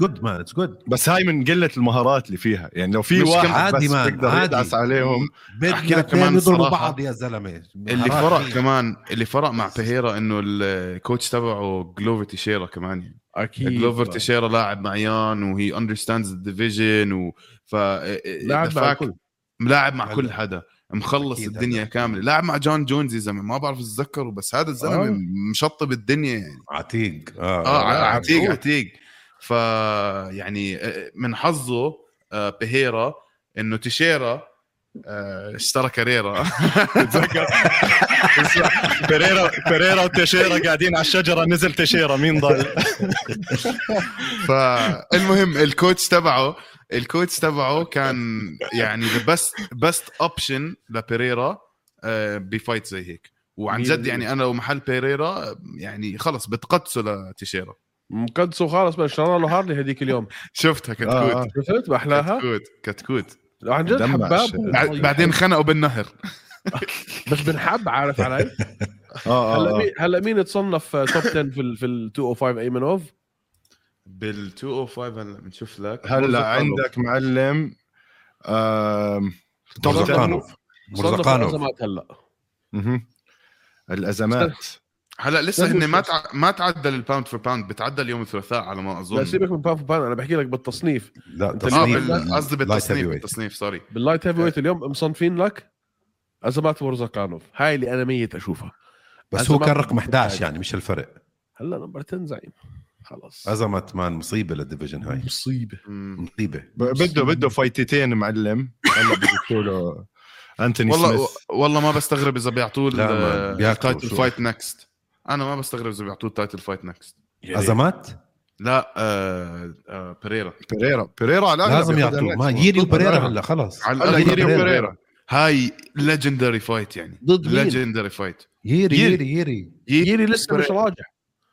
good man it's good بس هاي من قلة المهارات اللي فيها. يعني لو في واحد عادي بس عادي. يدعس عليهم أحكي لك كمان يضربوا. بعض يا زلمة. اللي فرق كمان اللي فرق مع بيريرا إنه ال coach تبعه جلوفر تيشيرا كمان يعني. أكيد جلوفر تيشيرا لاعب معيان و he understands ال division و ف لاعب the مع الكل. ملاعب مع كل. حدا مخلص الدنيا هلا. كاملة لاعب مع جون جونز يا زلمة ما بعرف أتذكره بس هذا الزلمة آه. مشطب الدنيا يعني عتيق آه, آه لا، عتيق عتيق. عتيق ف يعني آه، من حظه آه، بيهيرا إنه تيشيرا آه، اشترى كاريرا. (laughs) تتذكر؟ بيريرا بيريرا وتيشيرا قاعدين على الشجرة نزل تيشيرا مين ضل؟ (laughs) فالمهم الكوتش تبعه الكوتش تبعه كان يعني the best best option لبيريرا آه، ب fight زي هيك. وعن جد. يعني أنا لو محل بيريرا يعني خلص بتقدسه لتيشيرا. مقدسه خالص بس اشترى له هارلي هذيك اليوم. (laughs) شفتها آه، كتكوت شفت؟ محلاها كتكوت كتكوت. عن جد حباب بعدين خنقوا بالنهر. (laughs) بس بنحب عارف علي؟ (laughs) آه هلا آه. مين هلا مين تصنف top 10 في ال في ال 205 ايمنوف بال 205 هلا بنشوف لك. هلا عندك معلم آم، top 10 مرزقانوف مرزقانوف ازمات هلا. الأزمات. هلا لسه هن ما. تع... ما تعدل ال pound for pound بتعدل يوم الثلاثاء على ما أظن. لا سيبك من بان بان أنا بحكي لك بالتصنيف. لا تصنيف بال- قصدي light بالتصنيف heavyweight. بالتصنيف sorry بال light heavyweight اليوم مصنفين لك؟ ازمات مرزقانوف هاي اللي أنا ميت أشوفها. بس هو كان رقم مرزقانوف. 11 يعني مش الفرق. هلا number 10 زعيم. خلص ازمت man مصيبة لل division هاي. مصيبة. مصيبة. بده بده فايتتين معلم. هلا بده له انتوني (laughs) والله سميث والله ما بستغرب إذا بيعطوه ال title. fight next أنا ما بستغرب إذا بيعطوه ال title fight next ازمات لا آه آه بيريرا. بيريرا. بيريرا على لازم يعطوه. ما ييري وبريرا. هلا خلص. على بيريرا. وبيريرا هاي legendary fight يعني. ضد؟ ليجندري فايت ييري ييري. ييري ييري لسه مش راجع.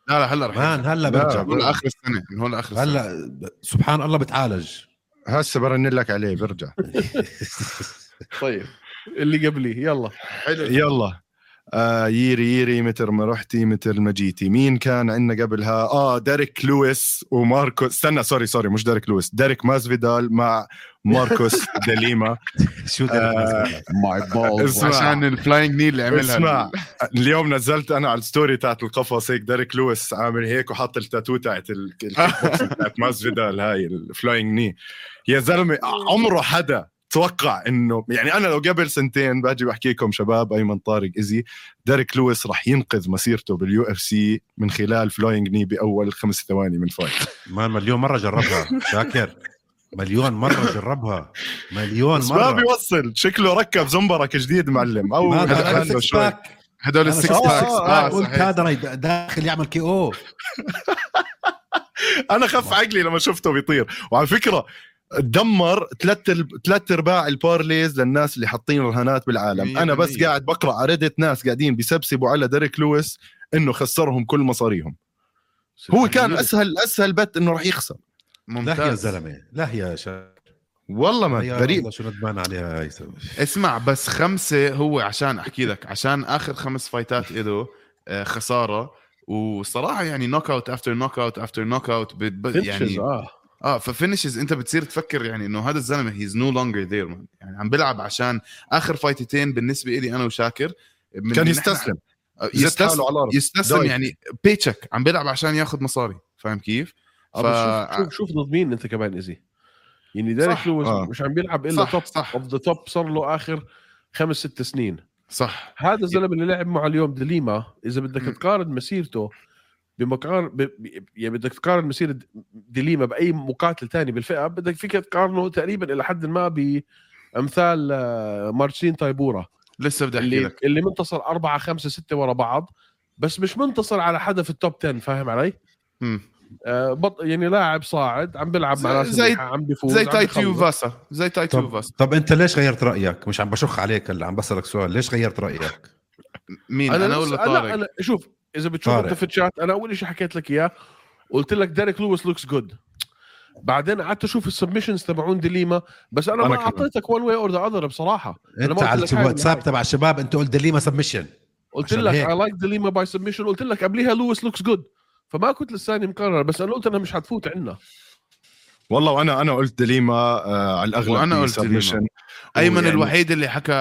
لا لا هلا رح man. هلا لا، برجع من لاخر السنة من هون لآخر السنة. هلا سبحان الله بتعالج. هسه برن لك عليه برجع (laughs) طيب. اللي قبلي يلا. حلو. يلا. آه ييري ييري متر ما رحتي متر ما جيتي. مين كان عندنا قبلها؟ آه ديريك لويس وماركوس. استنى sorry sorry مش ديريك لويس. ديريك ماسفيدال مع ماركوس (laughs) دليما شو آه، ماي. عشان ال flying knee اللي عملها. اسمع اليوم نزلت أنا على ال story تاعت القفص هيك ديريك لويس عامل هيك وحط التاتو تاعت (laughs) تاعت ماسفيدال هاي ال flying knee يا زلمة عمره حدا توقع انه يعني أنا لو قبل سنتين باجي بحكي لكم شباب أيمن طارق ايزي ديريك لويس راح ينقذ مسيرته بال UFC من خلال flying knee بأول خمس ثواني من fight. man مليون مرة جربها شاكر. مليون مرة جربها. مليون بس ما مرة. بيوصل. شكله ركب زنبرك جديد معلم. أو ما هدول ال six packs آه pack قلت هذا داخل يعمل KO. (laughs) أنا خف عقلي لما شفته بيطير. وعلى فكرة دمر ثلاث ثلاث أرباع ال parlays للناس اللي حاطين رهانات بالعالم. أنا بس. قاعد بقرأ على Reddit ناس قاعدين بيسبسبوا على ديريك لويس إنه خسرهم كل مصاريهم. هو كان اسهل أسهل bet إنه راح يخسر. لا يا ممتاز زلمة لا يا شاكر والله ما غريب. شو ندمان عليها هاي اسمع بس خمسة هو عشان أحكي لك عشان آخر خمس فايتات له آه، خسارة. وصراحة يعني knockout after knockout after knockout يعني يعني آه ف finishes أنت بتصير تفكر يعني إنه هذا الزلمة he's no longer there يعني عم بيلعب عشان آخر فايتتين بالنسبة لي أنا وشاكر من كان يستسلم آه، يستسلم على الأرض يستسلم. يعني بيتشك عم بيلعب عشان ياخذ مصاري فاهم كيف؟ آه، ف... شوف شوف شوف ضد مين أنت كمان ايزي يعني ديريك. لويس آه. مش عم بيلعب إلا صح، top صح. of the top صار له آخر خمس ست سنين صح هذا الزلمة اللي لعب معه اليوم دليما إذا بدك. تقارن مسيرته بمقارن ب... يعني بدك تقارن مسيره د- دليما بأي مقاتل تاني بالفئة بدك فيك تقارنه تقريبا إلى حد ما بأمثال آه، مارسين تايبورا لسه بدي أحكي اللي لك اللي منتصر أربعة خمسة ستة ورا بعض بس مش منتصر على حدا في ال top 10 فاهم علي؟ مم. آه بط... يعني لاعب صاعد عم بيلعب مع ناس زي- عم بيفوز زي تايتيو. فاسا زي تايتيو طب, فاسا طب أنت ليش غيرت رأيك مش عم بشخ عليك هلأ عم بسألك سؤال ليش غيرت رأيك مين أنا, أنا ولا طارق؟ أنا أنا شوف إذا بتشوف. أنت في الشات أنا أول شيء حكيت لك إياه قلت لك ديريك لويس looks good بعدين قعدت أشوف ال submissions تبعون دليما بس أنا, أنا ما. أعطيتك one way or the other بصراحة أنا أنت ما على الواتساب تبع الشباب أنت قلت دليما submission قلت لك. I like دليما by submission قلت لك قبليها لويس looks good فما كنت لساني مقرر بس أنا قلت انها مش حتفوت عندنا والله وأنا أنا قلت دليما آه على الأغلب وأنا قلت submission. أيمن ويعني- الوحيد اللي حكى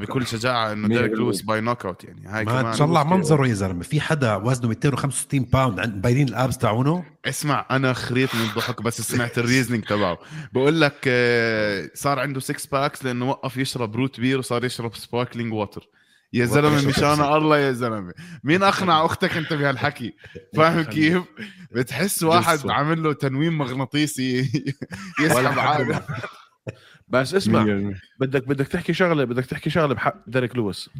بكل شجاعة إنه ديريك. لويس by knockout يعني. هاي ما كمان طلع منظره يا زلمة. في حدا وزنه 265 pound عند باينين ال abs تاعونه؟ اسمع أنا خريت من الضحك بس سمعت ال reasoning تبعه. بقول لك آه، صار عنده 6 packs لأنه وقف يشرب root beer وصار يشرب sparkling water يا زلمة مشان الله يا زلمة. مين أقنع أختك أنت بهالحكي؟ (laughs) فاهم كيف؟ بتحس واحد. عامل له تنويم مغناطيسي. (laughs) يسحب عقله بس اسمع. بدك بدك تحكي شغله بدك تحكي شغلة بحق ديريك لويس.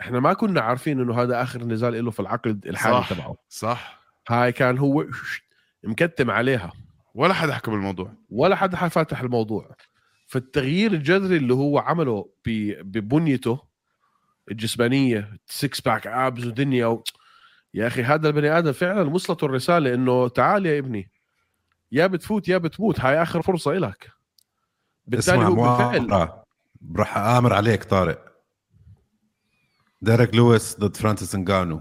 إحنا ما كنا عارفين إنه هذا آخر نزال له في العقد الحالي صح. تبعه. صح. هاي كان هو مكتم عليها. ولا حدا حكى بالموضوع ولا حد فاتح الموضوع. فالتغيير الجذري اللي هو عمله ببنيته الجسمانية six pack abs ودنيا و... يا أخي هذا البني آدم فعلا وصلته الرسالة إنه تعال يا ابني يا بتفوت يا بتموت هاي آخر فرصة إلك. بالتالي اسمع هو بالفعل. مؤامرة راح آمر عليك طارق. ديريك لويس ضد فرانسيس انجانو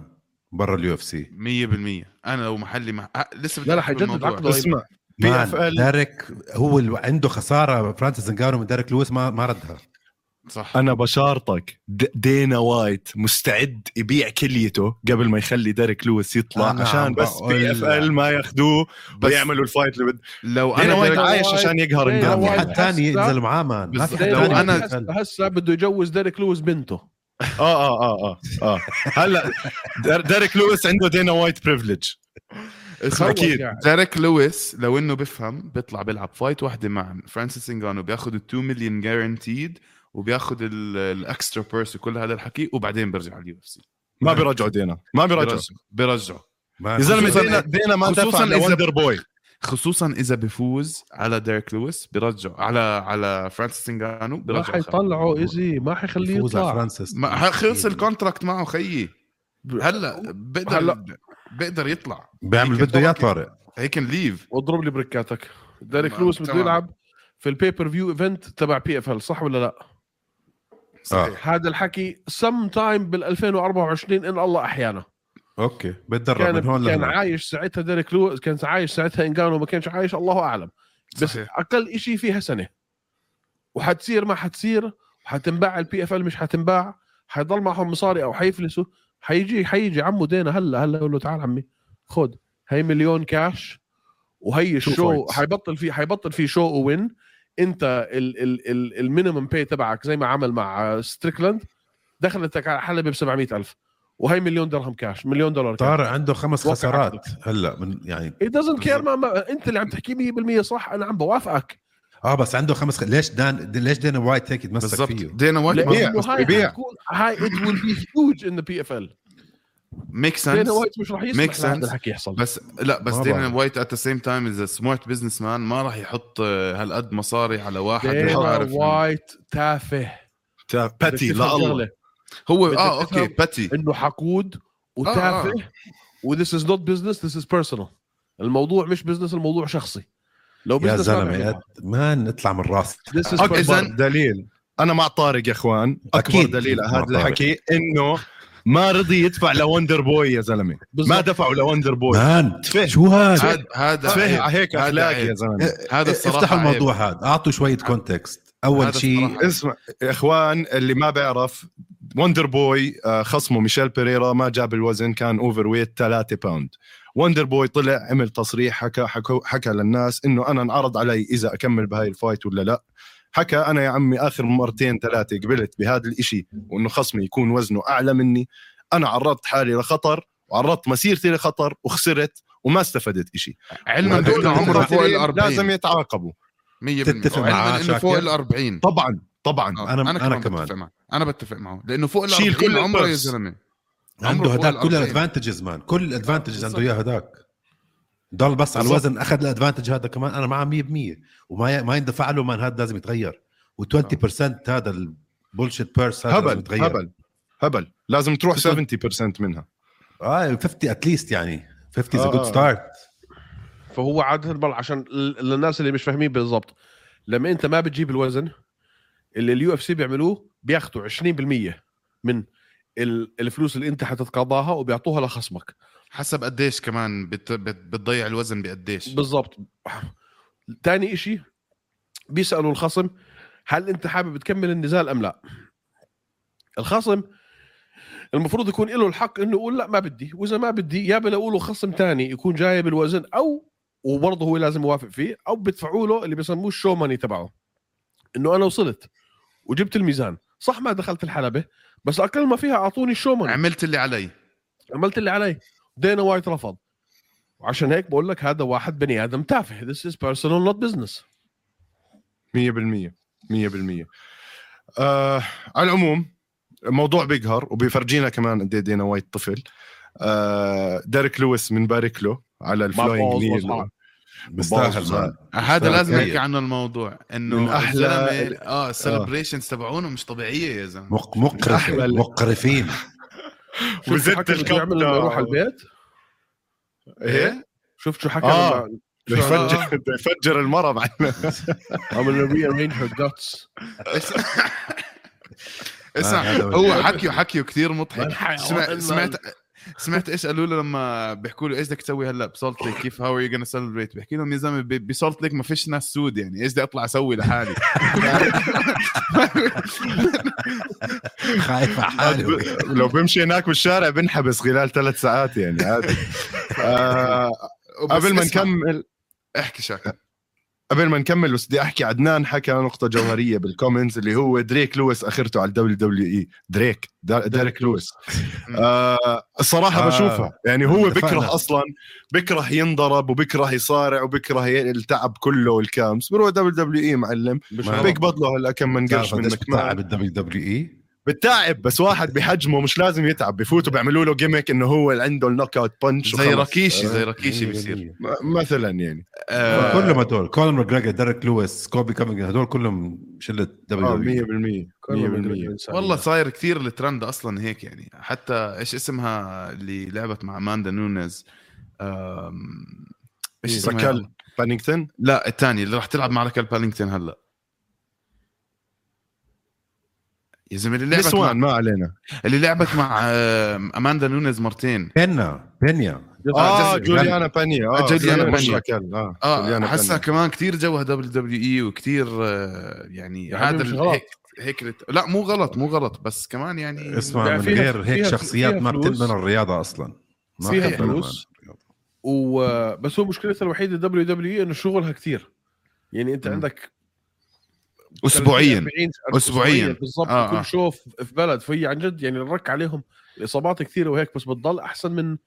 برا ال UFC. 100% أنا لو محلي مع... آه، لسه لا، رح يجدد. عقده. اسمع. PFL. ديريك هو اللي عنده خسارة فرانسيس انجانو من ديريك لويس ما ما ردها. صح أنا بشارطك دينا وايت مستعد يبيع كليته قبل ما يخلي ديريك لويس يطلع أنا عشان بس PFL ما ياخذوه ويعملوا ال fight اللي بد لو أنا وايت عايش عشان يقهر انجانو في حد ثاني ينزل معاه man ما في. حد لو ينزل. هسه بده يجوز ديريك لويس بنته آه آه آه آه آه هلأ دير- ديريك لويس عنده دينا white privilege اسمع أكيد. يعني. ديريك لويس لو إنه بيفهم بيطلع بيلعب fight واحدة مع فرانسيس انجانو بياخذ ال 2 مليون guaranteed وبياخذ ال- ال extra purse وكل هذا الحكي وبعدين بيرجع ال UFC. ما بيرجعوا دينا. ما بيرجعوا. بيرجعوا. ما يا زلمه دينا دينا ما خصوصاً دفع إذا- ل Wonderboy. خصوصا إذا بيفوز على ديريك لويس بيرجعوا. على على فرانسيس انجانو ما بيرجعوا حيطلعوا ايزي ما حيخليه يفوز على يطلع. فرانسيس. ما خلص الكونتراكت معه خيي. هلا بقدر هلا. بيقدر يطلع. بيعمل هيك بده إياه. طارق. هي كان ليف واضرب لي بريكاتك. ديريك ما- لويس بده. يلعب في البيبر فيو ايفنت تبع بي اف ال صح ولا لا؟ صحيح. هذا الحكي سم تايم بال 2024 إن الله أحيانا. أوكي. بتدرب كان من هون كان عايش ساعتها ديريك لويس كان عايش ساعتها إنجانو ما كانش عايش الله أعلم. بس صحيح. أقل شيء فيها سنة. وحتصير ما حتصير حتنباع ال PFL مش حتنباع حيضل معهم مصاري أو حيفلسوا. حيجي حيجي عمو دينا هلأ هلأ يقول له تعال عمي خد هي مليون كاش وهي ال show. حيبطل في حيبطل في شو وين انت ال ال ال minimum pay تبعك زي ما عمل مع ستريكلاند دخلتك على حلبة ب 700000 وهي مليون درهم كاش مليون دولار كاش طارق عنده خمس خسارات هلأ من يعني it doesn't care ما, ما انت اللي عم تحكي 100% صح أنا عم بوافقك. آه بس عنده خمس خ... ليش دان ليش دينا وايت هيك يتمسك بالضبط. فيه؟ دينا وايت يبيع. لأنه هاي يبيع. حتكون هاي it will be huge in the make دينا sense وايت مش راح يسمح لهذا sense. الحكي يحصل. بس لا بس دينا. وايت at the same time is smart businessman ما راح يحط هالقد مصاري على واحد دينا عارف وايت تافه. تا- petty لا الله. هو آه okay petty إنه حقود وتافه. و this is not business this is personal. الموضوع مش business الموضوع شخصي. لو يا business ما زلمة. ما نطلع من is اكبر دليل. أنا مع طارق يا إخوان. أكبر أكيد. دليل هذا. الحكي إنه ما رضي يدفع ل Wonderboy يا زلمة ما. دفعوا ل Wonderboy man تفه. شو هذا هذا هيك هذا اخلاق. يا زلمة هذا الصراحة افتحوا. الموضوع هذا أعطوا شوية context أول شيء. اسمع إخوان اللي ما بيعرف Wonderboy آه، خصمه ميشيل بيريرا ما جاب الوزن كان overweight 3 pound Wonderboy طلع عمل تصريح حكى حكى, حكى للناس إنه أنا انعرض علي إذا أكمل بهاي الفايت ولا لا حكى أنا يا عمي آخر مرتين ثلاثة قبلت بهذا الإشي وإنه خصمي يكون وزنه أعلى مني. أنا عرضت حالي لخطر وعرضت مسيرتي لخطر وخسرت وما استفدت إشي. علما بانه عمره فوق ال المقاتلين 40 لازم يتعاقبوا. 100% تتفق علما إنه فوق؟ ال 40 طبعا طبعا. آه، أنا- أنا كمان كمان. بتفق معه. أنا بتفق معه. لأنه فوق ال شيل 40 كل عمره يا. زلمة. عنده هداك كل ال 40. ال advantages man كل ال advantages عنده إياه هداك. ضل بس على. الوزن أخذ ال advantage هذا كمان. أنا معه 100% وما ي... ما يندفع له man هذا لازم يتغير. و20% هذا ال bullshit purse هذا لازم هبل يتغير. هبل هبل. لازم تروح 70% منها. آه 50 at least يعني. 50 is آه، good آه. start فهو عاده البل عشان للناس اللي مش فاهمين بالضبط. لما انت ما بتجيب الوزن اللي ال UFC بيعملوه بياخذوا 20% من ال- الفلوس اللي انت حتتقاضاها وبيعطوها لخصمك. حسب قديش كمان بت... بت... بتضيع الوزن بقديش. بالضبط. تاني إشي بيسألوا الخصم هل أنت حابب تكمل النزال أم لا؟ الخصم المفروض يكون له الحق إنه يقول لا ما بدي. وإذا ما بدي يا بلاقوا له خصم تاني يكون جايب الوزن أو وبرضه هو لازم يوافق فيه أو بيدفعوا له اللي بيسموه ال show money تبعه. إنه أنا وصلت وجبت الميزان. صح ما دخلت الحلبة بس أقل ما فيها أعطوني ال show money عملت اللي علي. عملت اللي علي. دينا وايت رفض. وعشان هيك بقول لك هذا واحد بني آدم تافه. This is personal not business. 100% 100% آه على العموم موضوع بيقهر وبيفرجينا كمان قد إيه دينا وايت طفل. آه ديريك لويس بنبارك له على ال flying knee. بستاهل هذا لازم. نحكي عنه الموضوع إنه أحلى آه ال celebrations تبعونه مش طبيعية يا زلمة. مقرفين شفت وزدت الكب. يروح على البيت؟ إيه؟ شفت شو حكى آه. بده يفجر بده يفجر المره معنا عمل (laughs) rearrange her guts. اسمع. هذا هو حكيه حكيه كثير مضحك. سمعت. سمعت إيش قالوا له لما بيحكوا له إيش بدك تسوي هلأ بسولت ليك كيف how you gonna celebrate بيحكي لهم يا زلمه بسولت ليك ما فيش ناس سود يعني إيش بدي أطلع أسوي لحالي؟ خايف على (laughs) حاله لو بمشي هناك بالشارع بنحبس خلال ثلاث ساعات يعني عادي. آه (laughs) قبل ما نكمل احكي شاكر. قبل ما نكمل بس بدي أحكي عدنان حكى نقطة جوهرية بال comments اللي هو دريك لويس أخرته على ال WWE دريك ديريك لويس آه الصراحة آه. بشوفها. يعني هو. بكره أصلا بكره ينضرب وبكره يصارع وبكره التعب كله والكامس بروح WWE معلم. بيقبض له هلأ كم من قرش من مكمان ال WWE بالتعب بس واحد بحجمه مش لازم يتعب بفوتوا بيعملوا له gimmick إنه هو اللي عنده ال knockout punch زي ركيشي زي ركيشي بيصير. مثلا يعني. آه، كلهم هدول كولن ماجريجر ديريك لويس كوبي كامينج هدول كلهم شلة دبليو آه دبليو 100% 100% والله صاير كثير الترند أصلا هيك يعني. حتى إيش اسمها اللي لعبت مع أماندا نونيز؟ إيش اسمها؟ راكال بانينغتون؟ لا الثاني اللي راح تلعب مع راكال بالينغتون هلأ. يا زلمة اللي لعبت مع ما علينا اللي لعبت مع آم، أماندا نونيز مرتين بينا بينيا آه جس- جوليانا بانيا آه جوليانا بانيا. آه آه جوليانا حسها. كمان كثير جوها دبليو دبليو إي وكثير آه، يعني يعني هذا. هيك هيك الت- لا مو غلط مو غلط بس كمان يعني اسمع من فيها- غير هيك فيها- شخصيات فيها ما. بتدمن الرياضة أصلا ما فيها بتدمن فلوس. الرياضة. وبس هو مشكلتها الوحيدة دبليو دبليو إنه شغلها كثير يعني أنت مم. عندك اسبوعيا. 40 أسبوعياً. بالضبط. آه، آه كل آه. شو في بلد فهي عن جد يعني الرك عليهم الاصابات كثيرة وهيك بس بتضل أحسن من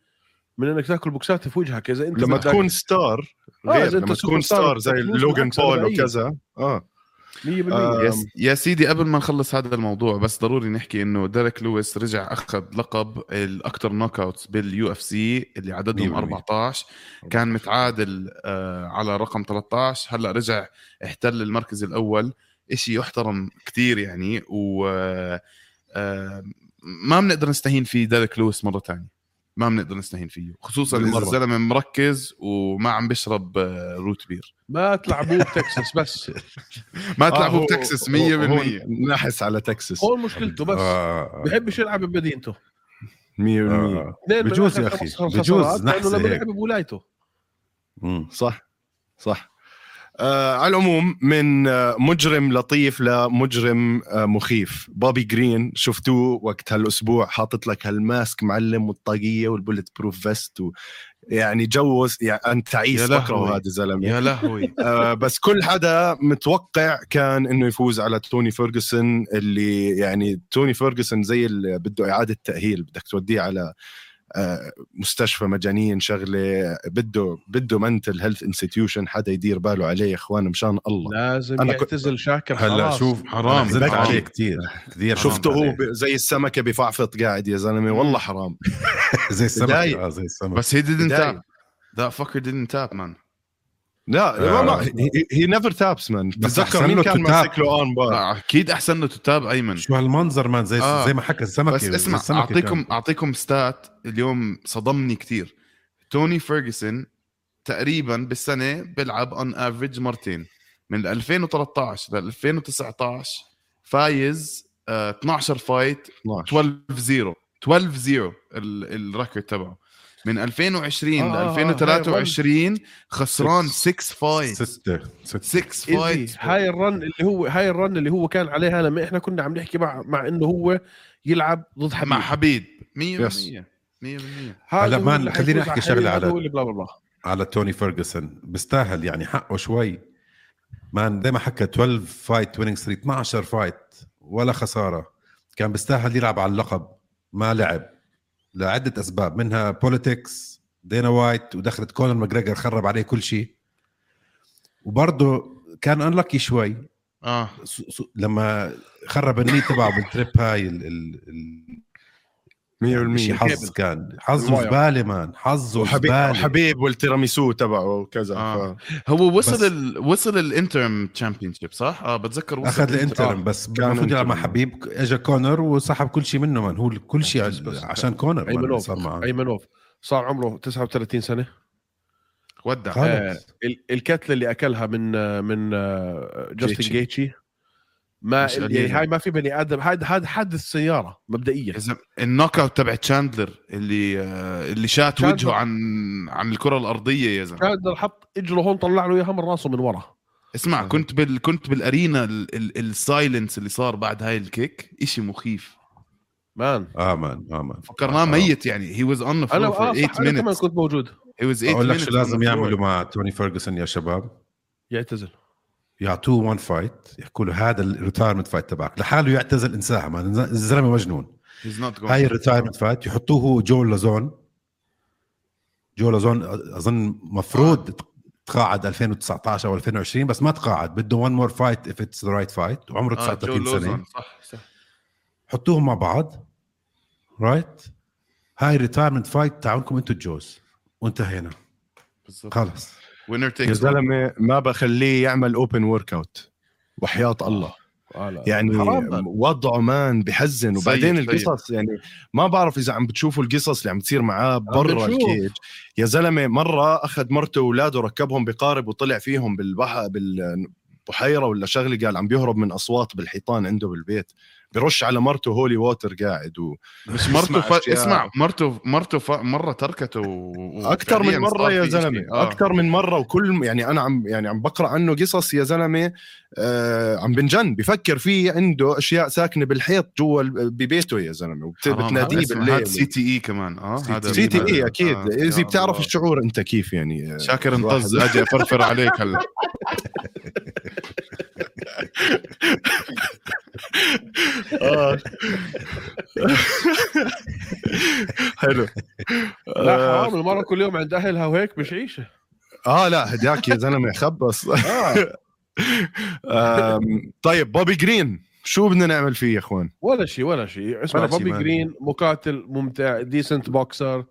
من إنك تاكل بوكسات في وجهك. إذا أنت لما تكون star آه، غير إذا أنت لما تكون star star زي بالعكس بول. وكذا. آه. 100% آه، يا, سيدي قبل ما نخلص هذا الموضوع بس ضروري نحكي إنه ديريك لويس رجع أخذ لقب الاكثر knockouts بال UFC اللي عددهم 100%. 14 كان متعادل آه على رقم 13 هلأ رجع احتل المركز الأول. إشي يحترم كتير يعني و آه ما بنقدر نستهين فيه ديريك لويس مرة ثانية ما بنقدر نستهين فيه. خصوصا إذا. الزلمه مركز وما عم بيشرب آه، root beer. ما تلعبوه بتكساس بس. (laughs) ما تلعبوا هو- بتكساس 100% هو- هو نحس على تكساس. هون مشكلته بس. آه. بحبش يلعب بمدينته 100% آه. بجوز يا خسارات، بجوز لأنه نحسة لما هيك. لعب بولايته. مم. صح صح. آه على العموم من آه مجرم لطيف لمجرم آه مخيف. بوبي جرين شفتوه وقت هالأسبوع حاطط لك هال mask معلم والطاقية وال bulletproof vest و يعني جوز يعني أنت تعيس. بكره هذا الزلمة. يا لهوي. (laughs) آه بس كل حدا متوقع كان إنه يفوز على توني فيرجسون اللي يعني توني فيرجسون زي اللي بده إعادة تأهيل بدك توديه على مستشفى مجانين شغلة بده بده mental health institution حدا يدير باله عليه يا إخوان مشان الله لازم أنا كنت- يعتزل شاكر هلا. شوف حرام. حرام. عليه كثير كثير شفته هو زي السمكة بفعفط قاعد يا زلمة والله حرام (laughs) زي السمك بداية. آه زي السمك بس he didn't tap that fucker didn't tap man لا آه. ما هي never taps man بتذكر أحسن مين كان. ماسك له arm bar آه، أكيد أحسن له ت tap أيمن شو هالمنظر man زي آه. زي ما حكى السمكة بس اسمع السمكة اعطيكم كان. أعطيكم stats اليوم صدمني كتير توني فيرجسون تقريبا بالسنة بيلعب on average مرتين من 2013 ل 2019 فايز آه 12 fight 12 12 0 12 0 ال- ال record تبعه من 2020 آه، ل آه، 2023 خسران Six. 6 fight ستة ستة 6 easy fight هاي ال run اللي هو هاي ال run اللي هو كان عليها لما إحنا كنا عم نحكي مع مع إنه هو يلعب ضد حبيب. مع حبيب. 100% 100% هذا هلا man، خليني حيفوز أحكي على بلا بلا على توني فيرجسون. بيستاهل يعني حقه شوي. man زي ما حكى 12 fight winning streak 12 fight ولا خسارة. كان بيستاهل يلعب على اللقب. ما لعب. لعدة أسباب منها politics دينا وايت ودخلت كونر ماجريجر خرب عليه كل شيء. وبرضه كان unlucky شوي. آه. لما خرب ال knee تبعه بال trip هاي ال ال ال 100% شي حظ كان حظه. زبالة man حظه وحبيب زبالة وحبيب والتيراميسو تبعه وكذا آه. ف... هو وصل ال... وصل ال interim championship صح؟ آه بتذكر وصل أخذ ال interim. ال interim بس كان المفروض يلعب مع. حبيب اجى كونر وسحب كل شيء منه من هو كل شيء عشان كونر مان أيمنوف صار معه أيمنوف صار عمره 39 سنة ودع. آه ال- الكتلة اللي أكلها من آه، من آه، جاستن جيتشي. ما مش يعني. هاي ما في بني آدم هذا هذا حادث سياره مبدئيا. النوك أوت تبع تشاندلر اللي آه، اللي شات تشاندلر. وجهه عن عن الكرة الأرضية يا زلمة. كان حط اجره هون طلع له إياها من راسه من ورا. اسمع كنت بال كنت بالأرينا ال- ال- السايلنس اللي صار بعد هاي الكيك إشي مخيف. مان. آه مان آه مان فكرناه ميت يعني. هي واز اون أنا فلور آه فور صح 8 أنا كمان minutes. كنت موجود. He was 8 أقول لك minutes شو لازم. يعملوا مع توني فيرجسون يا شباب. يعتزل. يعطوه وان فايت يحكوا له هذا الريتايرمنت فايت تبعك. لحاله يعتزل انساها مان الزلمة مجنون. هاي الريتايرمنت فايت يحطوه هو جو لازون جو لازون أظن مفروض تقاعد 2019 أو 2020 بس ما تقاعد. بده one more fight if it's the right fight وعمره آه، جو 39 سنة. صح صح. حطوهم مع بعض right هاي retirement fight تاعونكم أنتم الجوز. وانتهينا. بالضبط. خلص. وينر يا تيكس زلمة ما بخليه يعمل open workout وحياة الله. آه. يعني وضعه man بحزن. وبعدين القصص يعني ما بعرف إذا عم بتشوفوا القصص اللي عم تصير معاه برا. ال cage. يا زلمة مرة أخذ مرته وأولاده ركبهم بقارب وطلع فيهم بالبحر بالبحيرة ولا شغلة قال عم بيهرب من أصوات بالحيطان عنده بالبيت. برش على مرته holy water قاعد و... مش مرته ف... اسمع مرته مرته ف... مرة تركته و... أكثر من مرة يا. زلمة آه. أكثر من مرة وكل يعني أنا عم يعني عم بقرأ عنه قصص يا زلمة آه عم بنجن بفكر فيه عنده أشياء ساكنة بالحيط جوا ببيته يا زلمة. وبتناديه اسمه- هذا بالليل C TE كمان آه هذا CTE أكيد آه، اذا يا بتعرف الله. الشعور أنت كيف يعني آه، شاكر انطز أجي أفرفر عليك هلا آه. (laughs) حلو لا آه، حرام المرة كل يوم عند أهلها وهيك مش عيشة آه لا هداك يا زلمة خبص (laughs) آم، طيب بوبي جرين شو بدنا نعمل فيه يا إخوان؟ ولا شيء ولا شيء اسمع بوبي. جرين مقاتل ممتع decent boxer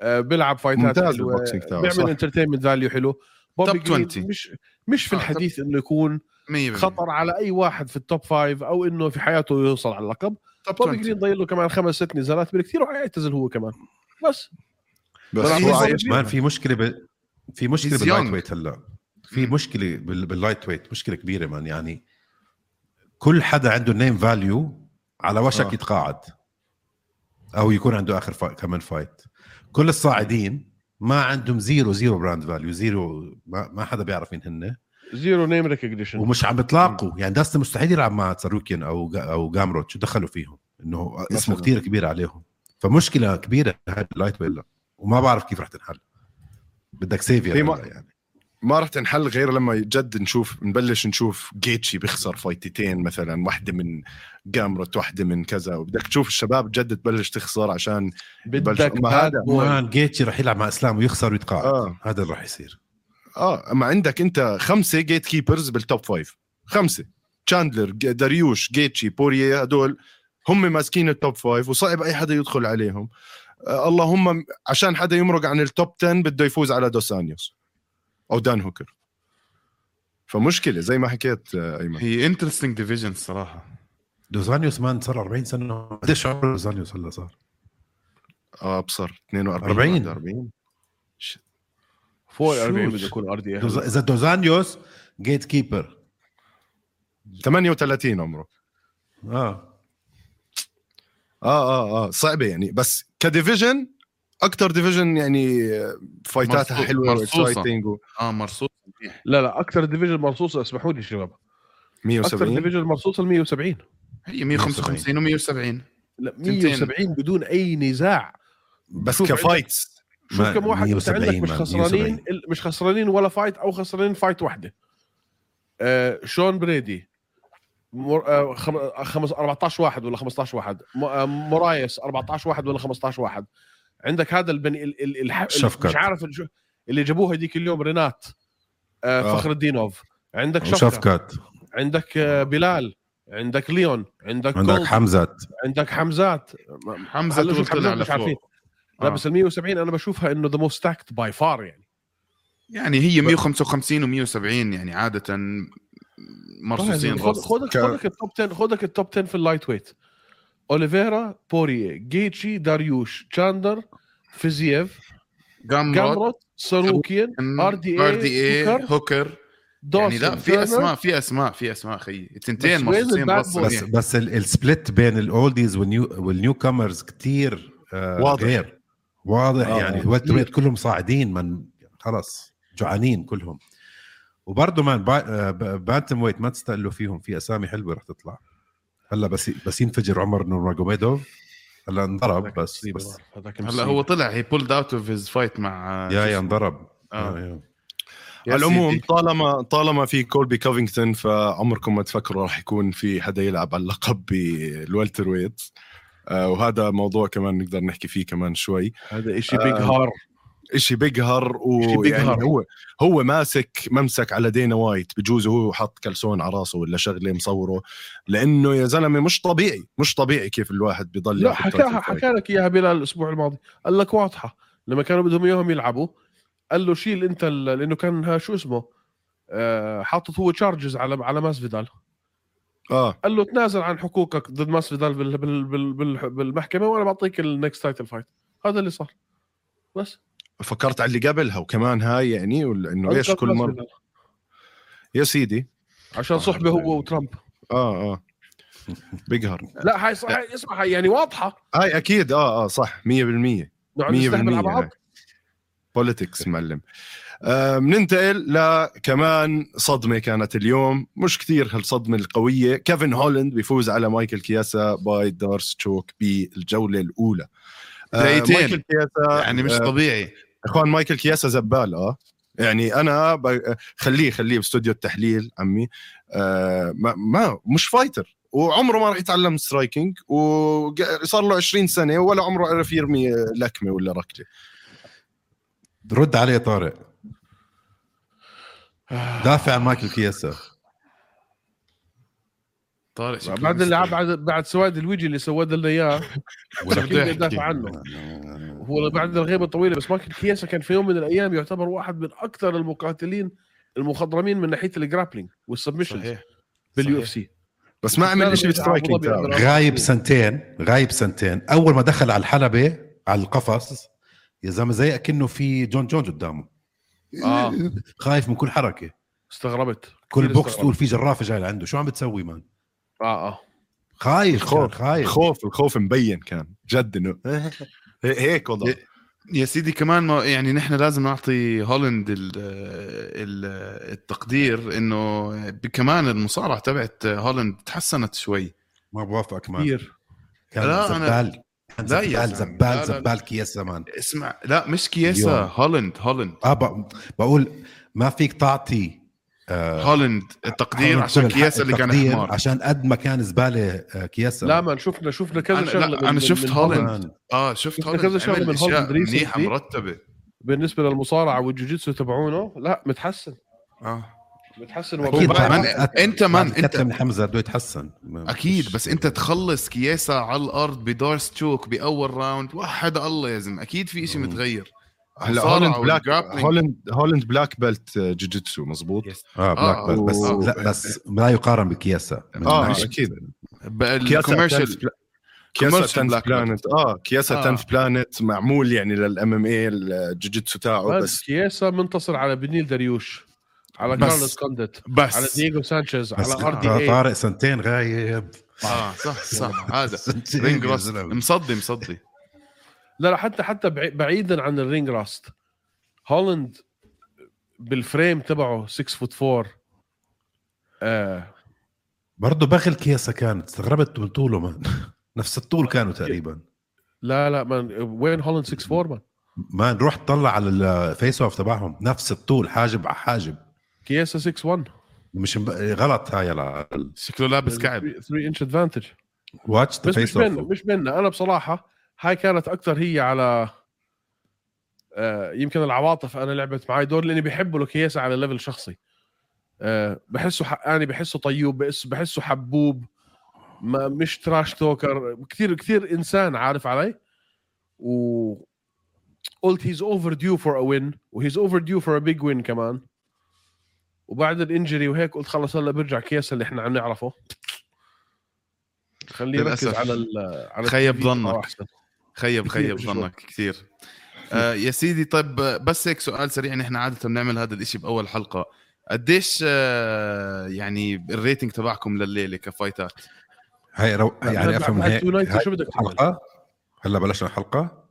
آه بيلعب فايتات ممتاز ال boxing تاعه، بيعمل. entertainment value حلو بوبي top جرين 20. مش مش في آه، الحديث إنه يكون 100% خطر على أي واحد في ال top five أو إنه في حياته يوصل على اللقب. top بوبي 20 جرين ضايل له كمان خمس ست نزالات بالكثير وحيعتزل هو كمان. بس. بس هو هو عايش. مان في مشكلة ب... في مشكلة بال light. weight هلا. في مم. مشكلة بال... بال lightweight مشكلة كبيرة man. يعني كل حدا عنده name value على وشك آه. يتقاعد. أو يكون عنده آخر fi... كمان fight كل الصاعدين ما عندهم zero zero brand value zero ما, ما حدا بيعرف مين هن zero name recognition ومش عم بيتلاقوا يعني داستن مستحيل يلعب مع تساروكين أو أو جامروت. شو دخلوا فيهم؟ إنه اسمه. كتير كبير عليهم. فمشكلة كبيرة هاي ال lightweight وما بعرف كيف رح تنحل. بدك severe في ما- يعني. ما رح تنحل غير لما جد نشوف نبلش نشوف جيتشي بيخسر فايتتين مثلا. واحدة من جامروت واحدة من كذا. وبدك تشوف الشباب جد تبلش تخسر عشان بدك هذا- جيتشي رح يلعب مع إسلام ويخسر ويتقاعد. آه. هذا اللي رح يصير. آه أما عندك أنت خمسة gatekeepers بال top five خمسه تشاندلر داريوش جيتشي بوريه هدول هم ماسكين ال top five وصعب أي حدا يدخل عليهم. آه اللهم عشان حدا يمرق عن ال top 10 بده يفوز على دوسانيوس أو دان هوكر فمشكلة زي ما حكيت آه، أيمن. هي interesting division الصراحه دوزانيوس man صار 40 سنة. قديش عمر دوزانيوس هلا صار؟ آه ابصر 42 40 40 44 بده يكون RDA دوزانيوس gatekeeper 38 عمره. آه. آه آه آه. صعبة يعني. بس ك division أكثر division يعني آه، فايتاتها حلوة و exciting و... آه مرصوصة لا لا أكثر division مرصوصة اسمحوا لي شباب. 170 أكثر division مرصوصة ال 170 هي 155 و 170 لا 170 بدون أي نزاع. بس ك fights. شوف كم واحد أنت 170 عندك مش خسرانين 170. ال- مش خسرانين ولا fight أو خسرانين fight واحدة. آه شون بريدي مر... آه خم... آه، خمس... 14 واحد ولا 15 واحد. م... آه مورايس 14 واحد ولا 15 واحد. عندك هذا البني ال... ال... الح... ال... شفقت. مش عارف الج... اللي جابوها هذيك اليوم رينات آه آه. فخر الدينوف عندك وشفقت. عندك آه بلال. عندك ليون. عندك عندك حمزه عندك حمزات. حمزة هلا طول شوف لا آه. بس ال 170 أنا بشوفها إنه ذا موست ستاكت باي فار يعني يعني هي 155 و170 يعني عادة مرصوصين خذ- رص خذك ال top 10 خذك ال top 10 في ال lightweight اوليفيرا بوريه جيتشي داريوش تشاندلر فيزييف جامروت ساروكيان RD RD A A هوكر دوسن يعني لا في أسماء في أسماء في أسماء خيي التنتين بس وين مرصوصين؟ بس. بس ال- ال split بين ال oldies وال new وال newcomers كثير آه واضح. غير واضح آه، يعني. كتير. الويت ويت كلهم صاعدين من خلص جوعانين كلهم. وبرضه man با- آه، ب- bantamweight ما تستقلوا فيهم في أسامي حلوة رح تطلع. هلأ بس بس ينفجر عمر نورماجوميدوف هلأ انضرب بس بس. هلأ هو طلع هي pulled out of his fight مع yeah yeah انضرب. آه. yeah- yeah. يا على العموم. طالما طالما في كولبي كوفينغتون فعمركم ما تفكروا راح يكون في حدا يلعب على اللقب بال welterweight آه وهذا موضوع كمان نقدر نحكي فيه كمان شوي. هذا شيء بيقهر إشي بيقهر إشي ويعني بيقهر. هو هو ماسك ممسك على دانا وايت بجوز هو حط كلسون على راسه ولا شغلة مصوره لأنه يا زلمة مش طبيعي مش طبيعي كيف الواحد بيضل لا حكاها. حكى لك إياها بلال الأسبوع الماضي. قال لك واضحة. لما كانوا بدهم إياهم يلعبوا قال له شيل أنت لأنه كان شو اسمه؟ آه حاطط هو charges على على ماسفيدال. آه. قال له تنازل عن حقوقك ضد ماسفيدال بال بال بال بال بالمحكمة وأنا بعطيك ال next title fight هذا اللي صار. بس. فكرت على اللي قبلها وكمان هاي يعني ولا انه أنقذ كل مره ماسفيدال. يا سيدي. عشان صحبه هو وترامب. آه آه. بيقهر. لا هاي صح اسمع هاي يعني واضحة. هاي أكيد آه آه صح 100% 100% نقعد نستهبل على بعض؟ politics معلم. بننتقل لكمان صدمة كانت اليوم. مش كثير هالصدمة القوية. كيفن هولاند بيفوز على مايكل كياسا by D'Arce choke بالجولة الأولى. آه دقيقتين. مايكل كياسا يعني مش آه طبيعي. إخوان مايكل كياسا زبال آه. يعني أنا ب... خليه خليه باستوديو التحليل عمي. آه ما, ما مش fighter. وعمره ما راح يتعلم striking وصار له 20 سنة ولا عمره عرف يرمي لكمة ولا ركلة. رد عليه طارق. دافع عن مايكل كياسا. طارق بعد اللي. بعد بعد سواد الوجه اللي سود لنا إياه ادافع عنه. هو بعد الغيبة الطويلة بس مايكل كياسا كان في يوم من الأيام يعتبر واحد من أكثر المقاتلين المخضرمين من ناحية ال grappling وال submission صحيح. باليو اف سي بس ما عمل شيء بال striking تاعه غايب سنتين غايب سنتين. أول ما دخل على الحلبة على القفص يا زلمة زي أكنه في جون جونز قدامه. آه. (laughs) خايف من كل حركة. استغربت. كل بوكس استغربت. تقول في جرافه جاي لعنده. شو عم بتسوي man؟ آه آه. خايف الخوف. خايف. الخوف الخوف مبين كان جد إنه (laughs) هيك وضع يا سيدي كمان ما يعني نحن لازم نعطي هولند ال ال التقدير إنه كمان المصارعة تبعت هولند تحسنت شوي. ما بوافقك man. كثير. كان لا، زبال. كان لا يا زبال زلمة. زبال لا. زبال كياسا man اسمع لا مش كياسا اليوم. هولند هولند آه بقول ما فيك تعطي آه هولند التقدير عشان كياسا اللي كان حمار عشان قد ما كان زبالة آه كياسا لا ما شفنا شفنا كذا أنا- شغلة لا، من- شفت من هولند. آه شفت هولند كذا عمل من هولند. منيحة مرتبة بالنسبة للمصارعة والجوجيتسو تبعونه لا متحسن ا أكيد وبعد- من- أنت- من حمزة بده يتحسن أكيد بس أنت تخلص كياسا على الأرض ب D'Arce choke بأول round وحد الله يا زلمة أكيد في شيء. متغير هلا هولند black. هولند هولند black belt جوجيتسو مزبوط آه black آه، belt بس و- لا بس لا يقارن بكياسا آه. أكيد ال commercial كياسا commercial 10 black belt. planet آه كياسا آه. 10 planet معمول يعني لل MMA الجوجيتسو تاعه بس كياسا منتصر على بنيل داريوش على كارلوس كونديت بس. على دييغو سانشيز على آر دي اي طارق سنتين غايب. آه صح صح (laughs) هذا. ring يا rust زلمة. مصدي مصدي. لا لا حتى حتى بعي- بعيدا عن ال ring rust. هولند بال frame تبعه 6 foot 4 آه. برضه بغل كياسة كانت استغربت من طوله من نفس الطول كانوا (laughs) تقريبا. لا لا من وين هولند 6 4 مان ما نروح طلع على ال face off تبعهم نفس الطول حاجب على حاجب. كياسا 6 1 مش مب... غلط هاي لا شكله لابس كعب. 3 inch advantage watch the بس مش فيس منا اوف مش منا أنا بصراحة هاي كانت أكثر هي على آه يمكن العواطف أنا لعبت معي دور لأني بحبه لكياسة على level شخصي. آه بحسه حقاني بحسه طيوب بحس بحسه حبوب ما مش trash talker كثير كثير إنسان عارف علي. و قلت he's overdue for a win و he's overdue for a big win كمان. وبعد ال injury وهيك قلت خلص هلا بيرجع كياسة اللي إحنا عم نعرفه خليه يركز. على ال على خيب ظنك. خيب كثير خيب. ظنك كثير آه يا سيدي طيب بس هيك سؤال سريع نحن عادة بنعمل هذا الإشي بأول حلقة قديش آه يعني ال rating تبعكم لليلة ك fightات هاي رو... يعني أفهم هيك 290 هاي شو بدك تعمل؟ حلقة هلا بلشنا الحلقة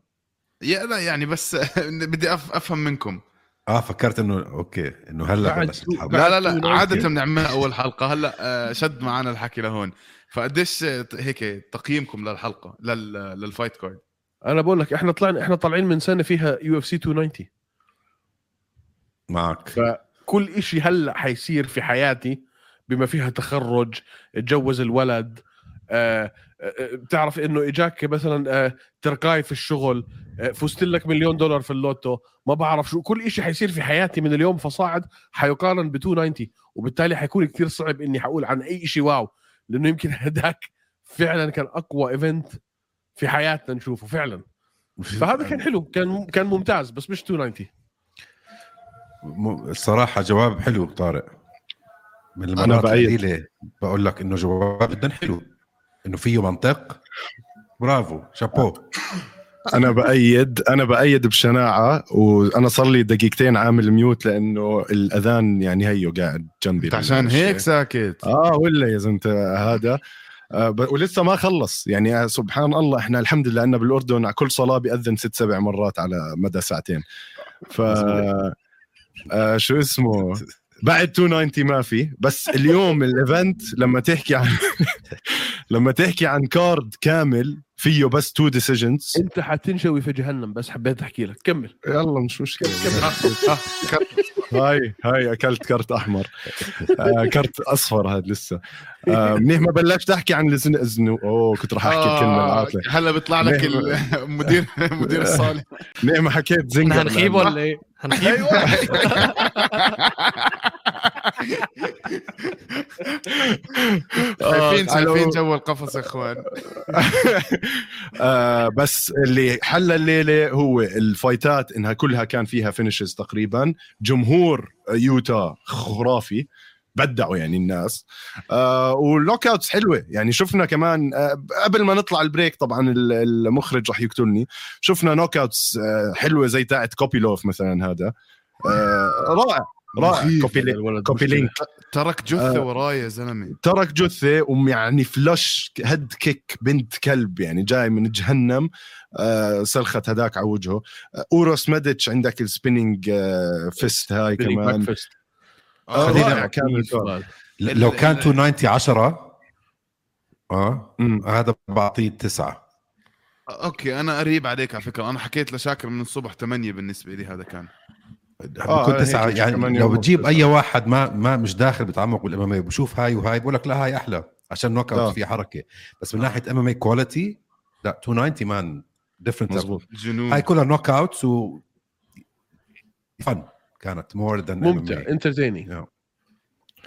يا لا يعني بس (laughs) بدي أف أفهم منكم آه فكرت إنه okay إنه هلأ بلشت لا لا لا 290. عادة بنعملها أول حلقة. هلأ آه، شد معنا الحكي لهون. فقديش آه، هيك تقييمكم للحلقة لل لل fight card أنا بقول لك إحنا طلعنا إحنا طالعين من سنة فيها UFC 290 معك. فكل إشي هلأ حيصير في حياتي بما فيها تخرج اتجوز الولد آه، بتعرف إنه إجاك مثلا آه ترقاي في الشغل آه فزت لك مليون دولار في اللوتو ما بعرف شو كل إشي حيصير في حياتي من اليوم فصاعد حيقارن ب 290 وبالتالي حيكون كثير صعب إني حقول عن أي شيء wow لأنه يمكن (laughs) هداك فعلا كان أقوى event في حياتنا نشوفه فعلا. فهذا كان حلو كان كان ممتاز بس مش 290 م- الصراحة جواب حلو طارق. من بأيد. القليلة بقول لك إنه جواب جدا حلو. إنه فيه منطق. برافو شابو. أنا بأيد أنا بأيد بشناعة وأنا صار لي دقيقتين عامل mute لأنه الأذان يعني هيو قاعد جنبي عشان هيك ساكت. آه ولا يا زلمة هذا. آه ولسه ما خلص. يعني آه، سبحان الله إحنا الحمد لله ان بالأردن على كل صلاة بيأذن ست سبع مرات على مدى ساعتين. ف آه شو اسمه؟ (laughs) بعد 290 ما في. بس اليوم ال event لما تحكي عن (laughs) لما تحكي عن card كامل فيه بس two decisions انت حتنشوي في جهنم بس حبيت احكي لك. كمل. يلا مش مشكلة. كت- (laughs) هاي هاي أكلت كرت أحمر. آه كرت أصفر هذا لسه. آه منيح ما بلشت أحكي عن الزن ازنو أوه كنت راح أحكي الكلمة آه، العاطله هلا بيطلع لك. المدير (laughs) مدير الصالة منيح ما حكيت إحنا هنخيب ولا إيه؟ هنخيب شايفين آه، شايفين جو القفص يا إخوان. (laughs) آه بس اللي حل الليلة هو الفايتات إنها كلها كان فيها finishes تقريبا. جمهور يوتا خرافي. بدعوا يعني الناس. آه وال knockouts حلوة. يعني شفنا كمان آه قبل ما نطلع ال break طبعا ال- المخرج رح يقتلني. شفنا knockouts آه حلوة زي تاعت كوبيلوف مثلا هذا. آه رائع رائع. كوبي كوبي. لينك ترك جثة وراي يا زلمة. ترك جثة ويعني flush head kick بنت كلب يعني جاي من جهنم. آه سلخت هداك على وجهه. آه أوروس ميديتش عندك ال spinning آه fist هاي كمان. back fist. آه خلينا. ال- لو كان ال- 290 10 آه مم. هذا بعطيه تسعة. okay أنا قريب عليك على فكرة. أنا حكيت لشاكر من الصبح 8 بالنسبة لي هذا كان. آه، بكون هيك تسعة يعني لو بتجيب. أي واحد ما ما مش داخل بتعمق بال MM بشوف هاي وهاي بقول لك لا هاي أحلى عشان knock آه. out في حركة. بس من ناحية MMA quality لا 290 man different هاي كلها knockouts و fun كانت more than ممتع entertaining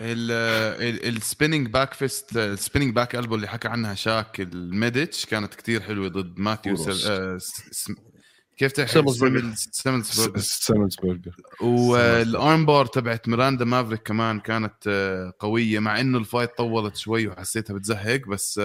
ال spinning back fist ال spinning back elbow اللي حكى عنها شاك الميديتش كانت كتير حلوة ضد ماثيو. سل... آه،. كيف تحكي. سيملزبرجر سيمنسبرجر وال armbar تبعت ميراندا مافريك كمان كانت آه، قوية مع إنه ال fight طولت شوي وحسيتها بتزهق بس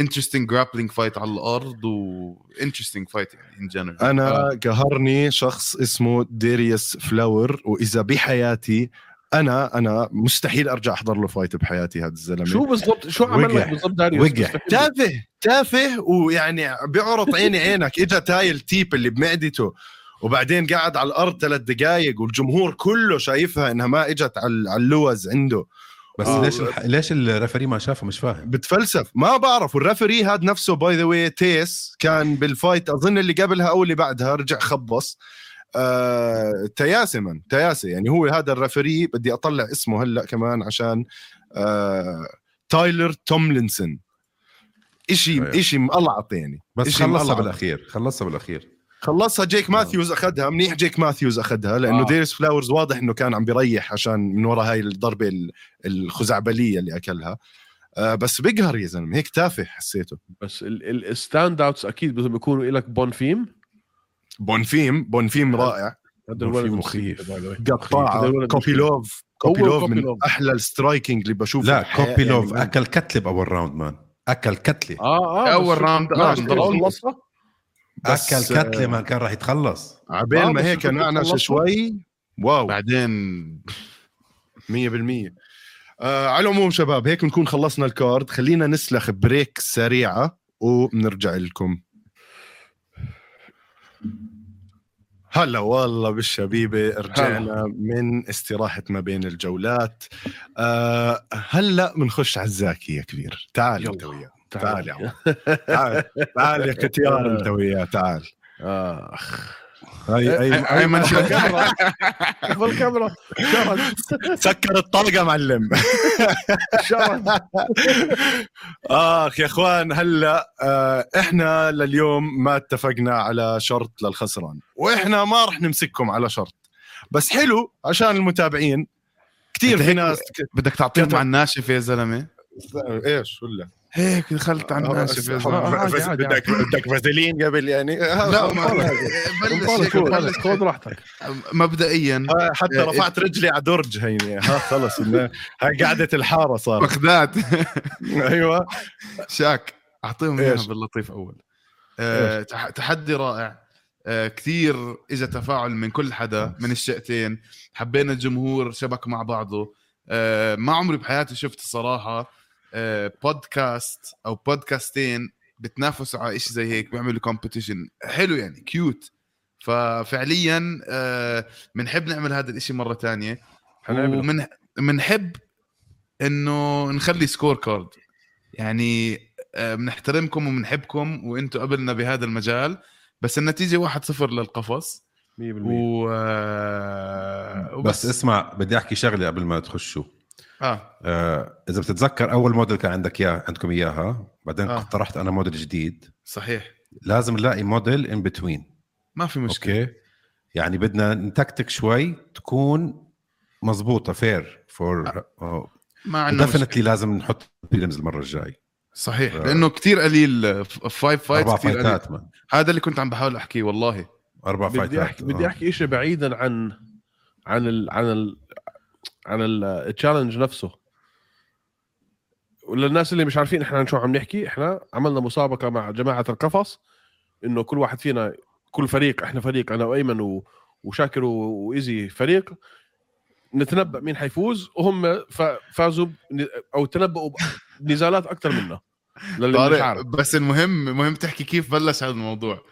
interesting grappling fight على الأرض و interesting fight يعني in general أنا قهرني شخص اسمه ديريس فلاور وإذا بحياتي أنا أنا مستحيل أرجع أحضر له fight بحياتي هذا الزلمة شو بالضبط شو عمل. لك بالضبط داريوس وقع. مستحيل. تافه تافه ويعني بيعرض عيني عينك اجى تاي ال tip اللي بمعدته وبعدين قعد على الأرض ثلاث دقائق والجمهور كله شايفها إنها ما إجت على على اللوز عنده بس آه. ليش الح... ليش ال referee ما شافه؟ مش فاهم. بتفلسف. ما بعرف. وال referee هاد نفسه by the way تيس. كان بال fight أظن اللي قبلها أو اللي بعدها. رجع خبص. آه تياسه من. تياسه يعني هو هذا ال referee بدي أطلع اسمه هلأ كمان عشان آه تايلر توملينسون. اشي أيوة. إشي مقلعط يعني بس خلصها. بالأخير. خلصها بالأخير. خلصها جيك ماثيوز أخذها منيح جيك ماثيوز أخذها لأنه آه. آه. ديريس فلاورز واضح إنه كان عم بيريح عشان من وراء هاي الضربة ال- الخزعبلية اللي أكلها آه بس بيقهر يا زلمة هيك تافه حسيته بس ال stand outs أكيد بدهم يكونوا لك بونفيم بونفيم بونفيم رائع هذا الولد مخيف. كوبيلوف هو كوبيلوف من. أحلى ال striking اللي بشوفه لا كوبيلوف يعني. أكل كتلة بأول round man أكل كتلة آه آه أول بس- round، لا، أكل كتلة ما كان راح يتخلص. عبين آه، ما هيك نعنش؟ شوي wow. بعدين 100% آه على العموم شباب هيك نكون خلصنا ال card. خلينا نسلخ break سريعة وبنرجع لكم. هلا والله بالشبيبة رجعنا من استراحة ما بين الجولات. آه هلا بنخش على الزاكي يا كبير. تعال يلا. انت وياه تعال يا عمر تعال تعال يا كتيار انت وياه تعال. آخ. هاي هاي أيمن الكاميرا شوف الكاميرا شرد سكر الطاقة معلم. (laughs) آخ يا إخوان هلأ آه إحنا لليوم ما اتفقنا على شرط للخسران وإحنا ما رح نمسككم على شرط. بس حلو عشان المتابعين. كثير في ناس بدك تعطيهم على الناشف يا زلمة؟ إيش؟ ولا هيك دخلت على آه، عادي، عادي، بدك بدك فازلين قبل يعني. لا ما بلش بلش خذ راحتك. مبدئيا آه، حتى رفعت رجلي على درج هيني. ها خلص إنه- هاي قعدة الحارة صار بغداد (laughs) أيوه. شاك أعطيهم إياها؟ باللطيف أول. آه، تح- تحدي رائع. آه، كثير اجى تفاعل من كل حدا من الشقتين. حبينا الجمهور شبك مع بعضه. آه، ما عمري بحياتي شفت الصراحه آه، بودكاست أو بودكاستين بتنافسوا على شيء زي هيك بيعملوا competition حلو يعني cute ففعليا آه، بنحب نعمل هذا الإشي مرة حنعمله. ومن بنحب إنه نخلي scorecard يعني آه، بنحترمكم وبنحبكم وأنتم قبلنا بهذا المجال بس النتيجة 1-0 للقفص. 100% و آه، بس اسمع بدي أحكي شغلة قبل ما تخشوا. آه. آه إذا بتتذكر أول موديل كان عندك اياه عندكم إياها بعدين آه. اقترحت أنا موديل جديد. صحيح. لازم نلاقي موديل in between ما في مشكلة. okay؟ يعني بدنا نتكتك شوي تكون مزبوطه fair for ما عندنا. definitely لازم نحط prelims المرة الجاي. صحيح آه. لأنه كثير قليل five fights أربع كثير قليل. فايتات من هذا اللي كنت عم بحاول أحكيه والله. أربع بدي فايتات احكي بدي آه. أحكي شيء بعيدا عن عن ال عن ال عن ال challenge نفسه. وللناس اللي مش عارفين إحنا عن شو عم نحكي إحنا عملنا مسابقة مع جماعة القفص إنه كل واحد فينا كل فريق إحنا فريق أنا وأيمن وشاكر وإيزي فريق نتنبأ مين حيفوز. وهم ف- فازوا أو تنبؤوا بنزالات أكثر منا. للي مش عارف. بس المهم مهم تحكي كيف بلش هذا الموضوع.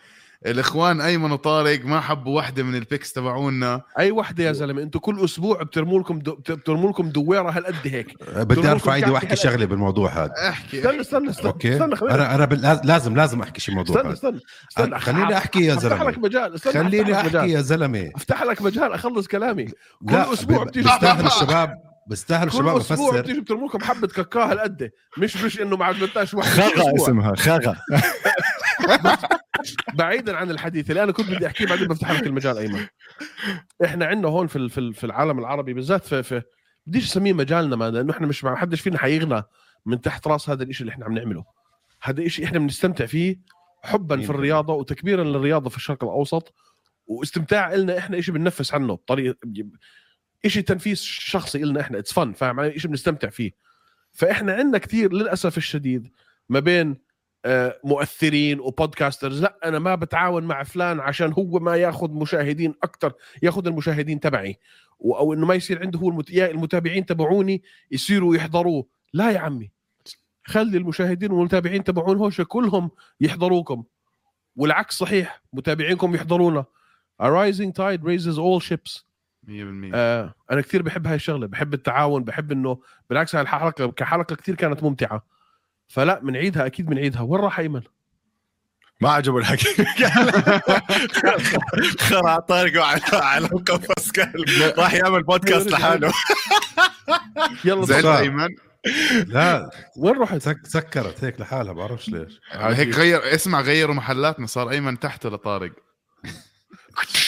الإخوان أيمن وطارق ما حبوا واحدة من ال picks تبعونا. أي وحدة يا زلمة؟ أنتم كل أسبوع بترموا لكم دو... بترموا لكم دويرة هالقد هيك. بدي دول ارفع ايدي وأحكي شغلة بالموضوع هذا. احكي. استنى استنى استنى okay. استنى خليني أنا أنا بال- لازم لازم أحكي شيء موضوع استنى هذا. استنى استنى. خليني أحكي يا أفتح لك زلمه مجال استنى خليني أحكي. يا زلمة. أفتح لك مجال أخلص كلامي. كل أسبوع بتيجي بيستاهل الشباب بيستاهل كل الشباب أسبوع بتيجي بترموا لكم حبة كاكاو هالقد. مش مش إنه ما عجبتناش خغا أسبوع. اسمها خغا (laughs) بعيدا عن الحديث اللي أنا كنت بدي أحكيه بعدين بفتح لك المجال أيمن. إحنا عندنا هون في في ال- في العالم العربي بالذات في في بديش اسميه مجالنا ما لأنه إحنا مش ما حدش فينا حيغنى من تحت رأس هذا الشيء اللي إحنا عم نعمله. هذا شيء إحنا بنستمتع فيه حبا في الرياضة وتكبيرا للرياضة في الشرق الأوسط واستمتاع لنا إحنا شيء بننفس عنه بطريقه شيء تنفيس شخصي لنا إحنا اتس فن فاهم علي؟ شيء بنستمتع فيه. فإحنا عندنا كثير للأسف الشديد ما بين مؤثرين وبودكاسترز. لا أنا ما بتعاون مع فلان عشان هو ما ياخذ مشاهدين أكثر ياخذ المشاهدين تبعي. أو إنه ما يصير عنده هو المت... المتابعين تبعوني يصيروا يحضروه. لا يا عمي. خلي المشاهدين والمتابعين تبعون هوشة كلهم يحضروكم. والعكس صحيح متابعينكم يحضرونا. A rising tide raises all ships. 100% آه أنا كثير بحب هاي الشغلة بحب التعاون بحب إنه بالعكس هاي الحلقة كحلقة كثير كانت ممتعة. فلا بنعيدها أكيد بنعيدها وين راح أيمن؟ ما عجبه الحكي. (laughs) خرع طارق على على قفص كلب راح يعمل بودكاست لحاله. يلا زعلت. أيمن؟ لا. وين رحت سك سكرت هيك لحالها بعرفش ليش. هيك غير اسمع غيروا محلاتنا صار أيمن تحت لطارق.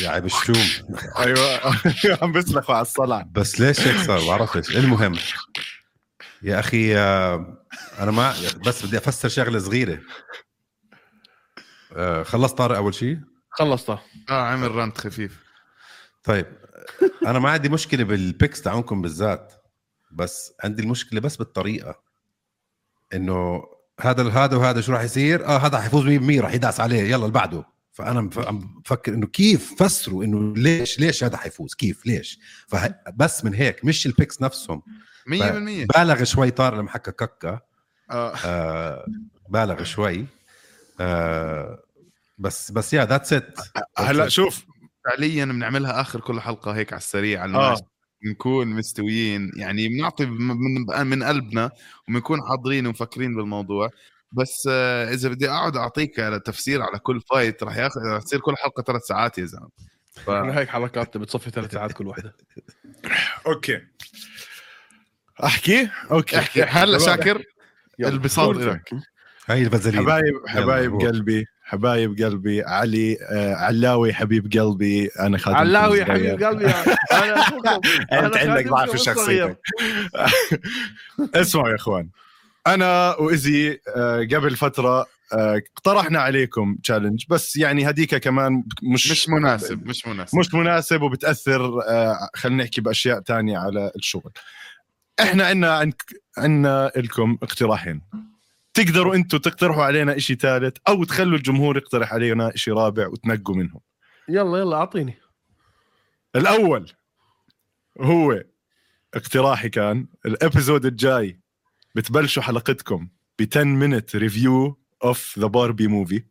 يا عيب الشوم. أيوه. (laughs) عم بسلخوا على الصلع بس ليش هيك صار؟ بعرفش المهم. يا أخي آه، أنا ما بس بدي أفسر شغلة صغيرة. آه، خلصت طارق أول شيء خلصت آه عمل rant خفيف. طيب أنا ما عندي مشكلة بال picks تاعونكم بالذات بس عندي المشكلة بس بالطريقة. إنه هذا هذا وهذا شو راح يصير؟ آه هذا حيفوز 100% راح يدعس عليه يلا اللي بعده. فأنا بفكر إنه كيف فسروا إنه ليش ليش هذا حيفوز؟ كيف؟ ليش؟ فبس من هيك مش ال picks نفسهم. 100% بالغ شوي طار لما حكى ككا. آه. آه بالغ شوي. آه بس بس yeah that's it هلا شوف فعليا بنعملها آخر كل حلقة هيك على السريع على آه. بنكون مستويين يعني بنعطي من من قلبنا وبنكون حاضرين ومفكرين بالموضوع. بس آه، إذا بدي أقعد أعطيك على تفسير على كل fight رح ياخذ رح تصير كل حلقة ثلاث ساعات يا زلمة. ف... (laughs) هيك حلقات بتصفي ثلاث ساعات كل واحدة (laughs) okay. أحكي؟ أوكي. أحكي. هلا شاكر. البساط لك هاي الفازلين حبايب حبايب. قلبي حبايب قلبي علي آه علاوي حبيب قلبي أنا خادم علاوي حبيب قلبي أنا (laughs) أخوكم. أنا أنت عندك ضعف في. شخصيتك. (laughs) اسمعوا يا إخوان. أنا وايزي آه، قبل فترة آه، اقترحنا عليكم تشالنج بس يعني هديك كمان مش مش مناسب مش مناسب. مش مناسب وبتأثر آه، خلينا نحكي بأشياء تانية على الشغل. إحنا عندنا عندك عندنا لكم اقتراحين. تقدروا أنتم تقترحوا علينا إشي ثالث أو تخلوا الجمهور يقترح علينا إشي رابع وتنقوا منهم. يلا يلا أعطيني. الأول هو اقتراحي كان ال episode الجاي بتبلشوا حلقتكم ب 10 minute review of the Barbie movie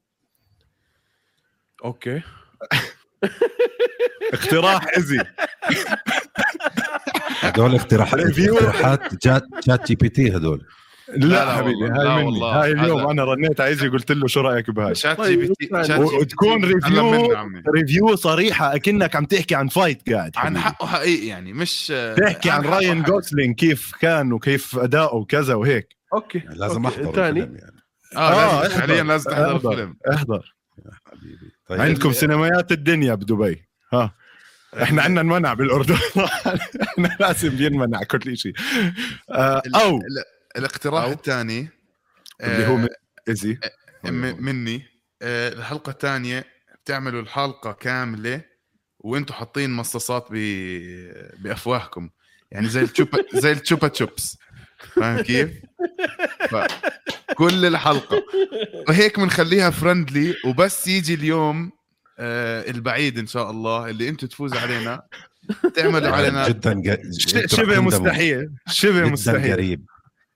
okay. (laughs) اقتراح إزي. (laughs) هدول اقتراحات ريفيو. اقتراحات جات شات جي بي تي هدول لا, لا حبيبي والله، لا هاي مني والله. هاي اليوم هذا- أنا رنيت عايزي قلت له شو رأيك بهاي شات طيب، جي بي تي يعني تي وتكون ريفيو. ريفيو صريحة أكنك عم تحكي عن فايت قاعد عن. حقه حقيقي يعني مش تحكي عن راين. جوسلين كيف كان وكيف أداؤه وكذا وهيك أوكي لازم أوكي. أحضر الفيلم يعني آه آه، لازم. حاليا لازم تحضر. الفيلم أحضر حبيبي طيب عندكم سينمايات الدنيا بدبي ها إحنا عندنا المنع بالأردن. (laughs) إحنا لازم ينمنع كل شيء آه أو. ال- الاقتراح. الثاني اللي هو من- ايزي مني. آه، الحلقة الثانية بتعملوا الحلقة كاملة وأنتم حاطين مصاصات ب... بأفواهكم. يعني زي التشوبا (laughs) زي التشوبا تشوبس. فاهم كيف؟ ف... كل الحلقة. وهيك بنخليها فرندلي وبس يجي اليوم آه البعيد إن شاء الله اللي أنتم تفوزوا (laughs) علينا تعملوا علينا جدا شبه مستحيل شبه جدا مستحيل. قريب.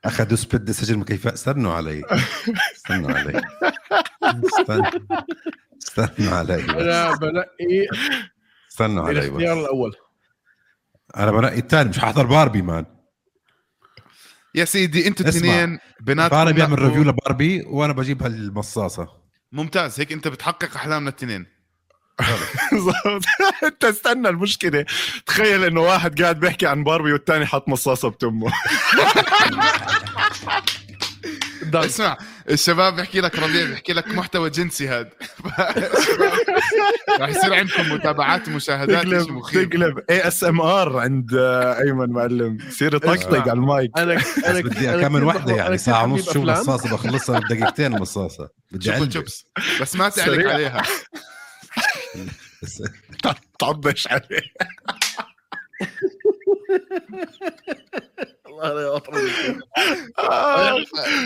اخذوا سبيد سجن كيف؟ استنوا علي. استنوا علي. استنوا استنوا علي أنا. بنقي استنوا علي الاختيار الأول. أنا بنقي الثاني مش ححضر باربي مان. يا سيدي أنتوا. الاثنين بناتكم باربي بيعمل review لباربي وأنا بجيب هالمصاصة. ممتاز هيك أنت بتحقق أحلامنا الاثنين. (laughs) بالضبط. انت استنى المشكلة. تخيل انه واحد قاعد بيحكي عن باربي والثاني حط مصاصة بتمه. (laughs) اسمع الشباب بيحكي لك ربيع بيحكي لك محتوى جنسي هذا (laughs) راح يصير عندكم متابعات ومشاهدات تقلب مخيف. تقلب. ASMR عند آه، أيمن معلم. يصير يطقطق على المايك. أنا أنا بدي أنا اكمل وحدة يعني ساعة ونص شو. مصاصة بخلصها بدقيقتين مصاصة. بدي. Chups بس ما تعلق. عليها. (laughs) تعضش عليه. (laughs)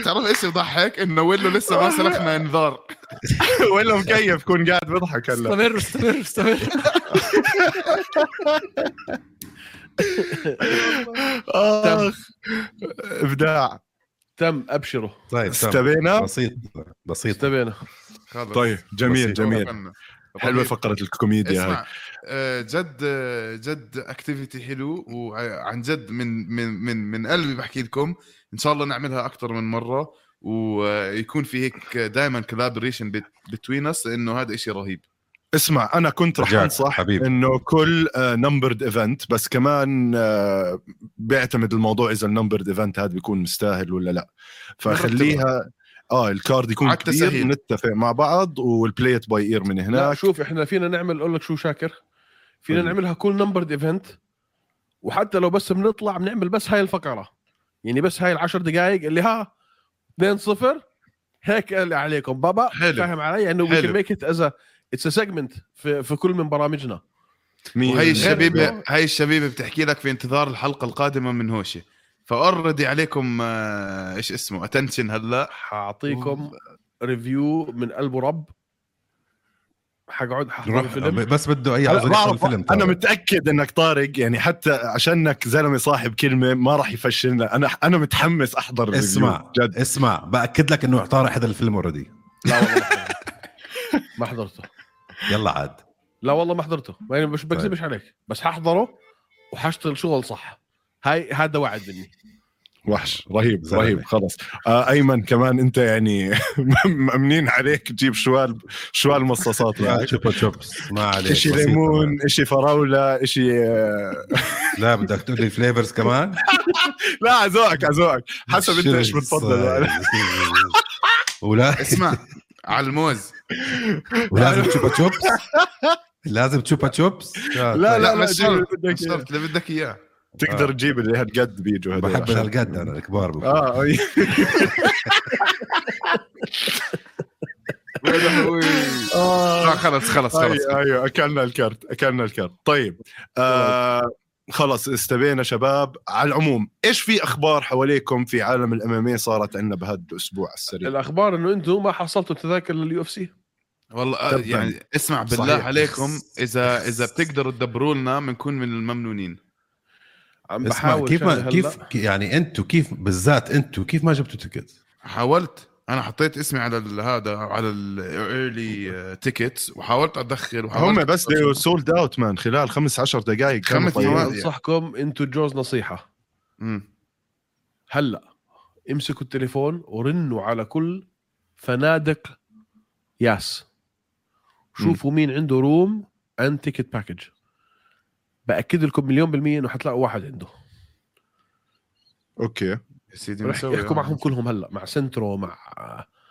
تعرف إيش يضحك؟ إنه ويلو لسه ما سلخنا انذار. (laughs) ولا مكيف كون قاعد بيضحك هلا. استمر استمر استمر. آخ. إبداع. تم أبشروا. طيب. استبينا. بسيط بسيط. استبينا. طيب جميل. جميل. حلوة. فقرة الكوميديا اسمع آه، جد آه، جد اكتيفيتي حلو وعن جد من من من من قلبي بحكي لكم إن شاء الله نعملها أكثر من مرة ويكون في هيك دائما collaboration between us لأنه هذا إشي رهيب اسمع أنا كنت رح أنصح حبيبي. إنه كل numbered event بس كمان آه، بيعتمد الموضوع إذا ال numbered event هذا بيكون مستاهل ولا لا فخليها آه ال card يكون كبير. نتفق مع بعض و play it by ear من لا هناك. شوف إحنا فينا نعمل أقول لك شو شاكر فينا قول لي. نعملها كل numbered event وحتى لو بس بنطلع بنعمل بس هاي الفقرة. يعني بس هاي العشر دقائق اللي ها 2 0 هيك اللي عليكم بابا حلو. فاهم علي؟ انه we make it as its segment في, في كل من برامجنا. مين- وهي الشبيبة هاي الشبيبة بتحكي لك في انتظار الحلقة القادمة من هوشة. ف already عليكم آه، إيش اسمه attention هلا. حاعطيكم review من قلب ورب حقعد ححضر الفيلم. بس بده اي بعرف يدخل الفيلم أنا. متأكد إنك طارق يعني حتى عشانك زلمة صاحب كلمة ما راح يفشلنا أنا أنا متحمس أحضر. اسمع جد. اسمع بأكد لك إنه طارق حضر الفيلم اوريدي لا والله ما حضرته. ما حضرته. يلا عاد. لا والله ما حضرته. يعني مش بكذبش عليك. بس ححضره وحشتغل شغل صح. هاي هذا وعد مني. وحش رهيب زلمة. رهيب خلص. آه أيمن كمان أنت يعني (laughs) مأمنين عليك تجيب شوال شوال مصاصات يعني Chupa Chups ما عليك إشي بسيطة. ليمون إشي فراولة إشي آه، (laughs) لا بدك تقول لي flavors كمان؟ لا عزوقك عزوقك حسب أنت إيش بتفضل. ولا؟ اسمع على الموز. ولازم تشوبا تشوبس لازم تشوبا تشوبس لا لا لا مش مش شرط اللي بدك إياه. تقدر تجيب اللي هالقد بيجوا هدول بحب هالقد أنا الكبار. آه. لا (laughs) آه. خلص خلص خلص أيوه أيوه أكلنا ال card أكلنا ال card طيب آه خلص استبينا شباب على العموم إيش في أخبار حواليكم في عالم ال MMA صارت عندنا بهذا الأسبوع السريع الأخبار إنه أنتم ما حصلتوا تذاكر لل UFC والله آه،. يعني اسمع بالله صحيح. عليكم إذا إذا بتقدروا تدبروا لنا بنكون من الممنونين عم بحاول كيف ما كيف. يعني أنتم كيف بالذات أنتم كيف ما جبتوا ticket؟ حاولت أنا حطيت اسمي على ال- هذا على الايرلي تيكتس وحاولت أدخل وحاولت هم بس sold out man خلال خمس عشر دقائق خمس. ثواني. أنصحكم أنتم جوز نصيحة مم. هلأ امسكوا التليفون ورنوا على كل فنادق ياس شوفوا مين عنده room and ticket package بأكد لكم مليون بالمية إنه حتلاقوا واحد عنده. أوكي. يا سيدي. يحكوا معهم كلهم هلأ مع سنترو مع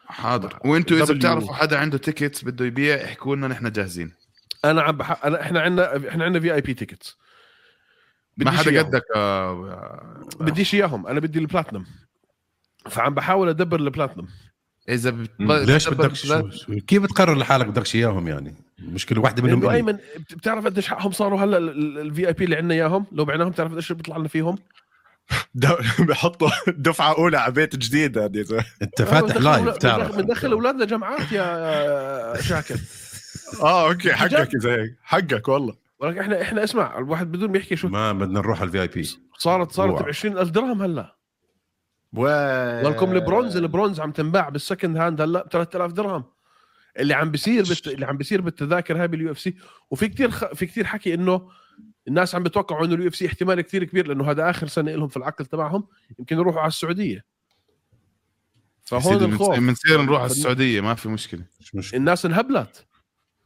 حاضر. وإنتوا إذا. بتعرفوا حدا عنده tickets بده يبيع احكوا لنا نحن جاهزين. أنا عم بح... أنا إحنا عندنا إحنا عندنا VIP tickets ما حدا قدك آه، بديش إياهم أنا بدي البلاتنم فعم بحاول أدبر البلاتنم إذا بت... ليش بدك كيف بتقرر لحالك بدكش إياهم يعني؟ المشكلة واحدة منهم إلي. ايمن بت- بتعرف قديش حقهم صاروا هلأ ال VIP اللي عندنا إياهم؟ لو بعناهم بتعرف قديش بيطلع لنا فيهم؟ (laughs) بحطوا دفعة أولى على بيت جديد هذه. انت فاتح live تعرف بندخل أولادنا جامعات يا شاكر. (laughs) آه أوكي حقك إذا هيك. حقك والله. ولكن إحنا إحنا اسمع الواحد بدون بيحكي شو ما بدنا نروح على ال VIP صارت صارت. ب 20000 درهم هلأ. و... ولكم ال bronze ال bronze عم تنباع بال second hand هلا ب 3000 درهم. اللي عم بيصير بالت... اللي عم بيصير بالتذاكر هاي بال UFC وفي كثير خ... في كثير حكي إنه الناس عم بتوقعوا إنه ال UFC احتمال كثير كبير لأنه هذا آخر سنة لهم في العقد تبعهم يمكن يروحوا على السعودية. فهون الخوف. بنصير نروح على السعودية ما في مشكلة. مش مش الناس انهبلت.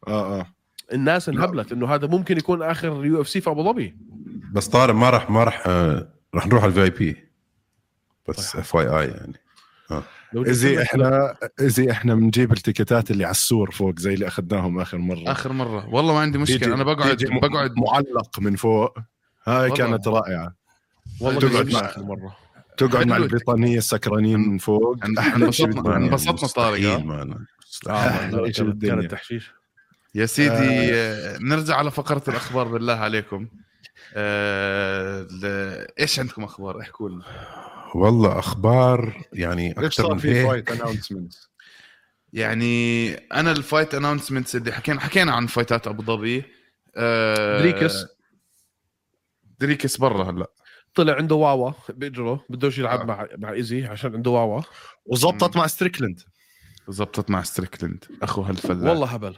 آه آه. الناس انهبلت إنه هذا ممكن يكون آخر UFC في أبو ظبي. بس طارق ما راح ما راح آه، راح نروح على ال VIP بس FYI يعني. جبت اذا لك- إحنا اذا إحنا بنجيب التيكتات اللي على السور فوق زي اللي أخذناهم آخر مرة. آخر مرة. والله ما عندي مشكلة. أنا بقعد بقعد معلق من فوق. هاي والله. كانت رائعة. والله تقعد مع- مرة. تقعد مع. البريطانية السكرانين من فوق. انبسطنا. أنبسطنا طارق آه. أحلى شيء كانت تحشيش. يا سيدي آه. نرجع على فقرة الأخبار بالله عليكم. آه. إيش عندكم أخبار؟ احكوا لنا. والله أخبار يعني أكثر صار من في fight هيك announcement يعني أنا ال fight announcements اللي حكينا حكينا عن فايتات أبو ظبي آه، دريكس. دريكس برا هلأ. طلع عنده واوا باجره بدوش يلعب آه. مع مع إيزي عشان عنده واوا. وزبطت مع ستريكلند زبطت مع ستريكلند أخو هالفلاح. والله هبل.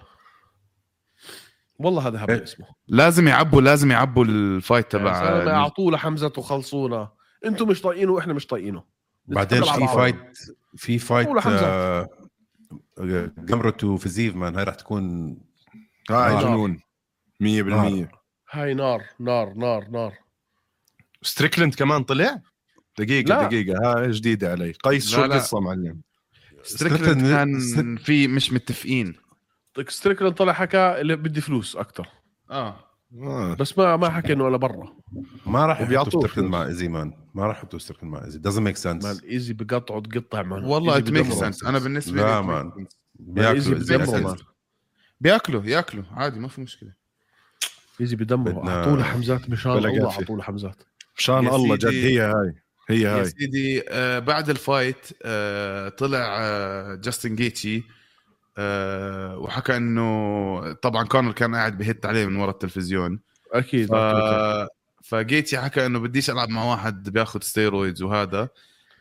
والله هذا هبل إيه. اسمه. لازم يعبوا لازم يعبوا ال fight زلمة تبع اعطوه لحمزة وخلصونا. أنتم مش طايقينه وإحنا مش طايقينه. بعدين في. fight في fight. آه، جمرة وفيزيف man هاي راح تكون هاي نار. جنون. 100% هاي نار نار نار نار. ستريكلند كمان طلع؟ دقيقة لا. دقيقة. هاي جديدة علي. قيس شو. القصة معلم؟ ستريكلند كان في مش متفقين. ستريكلاند طلع حكى اللي بدي فلوس أكثر آه. آه. بس ما ما حكى إنه ولا برا ما راح يحطوا فلوس. مع ايزي مان ما راح يحطوا ستريكلاند مع ايزي doesn't make مان sense ايزي بقطعه تقطع مان والله ات ميك. سنس أنا بالنسبة لي لا مان. مان بياكلوا. مان بياكلوا ياكلوا عادي ما في مشكلة ايزي بدمره بدنا- اعطوه لحمزات مشان الله قافية. اعطوه لحمزات مشان يا الله جد. هي هاي هي يا هاي سيدي آه بعد ال fight آه طلع آه جاستن جيتشي آه وحكى إنه طبعا كونر كان قاعد بهت عليه من ورا التلفزيون. أكيد ف... فجيتشي حكى إنه بديش ألعب مع واحد بياخذ steroids وهذا.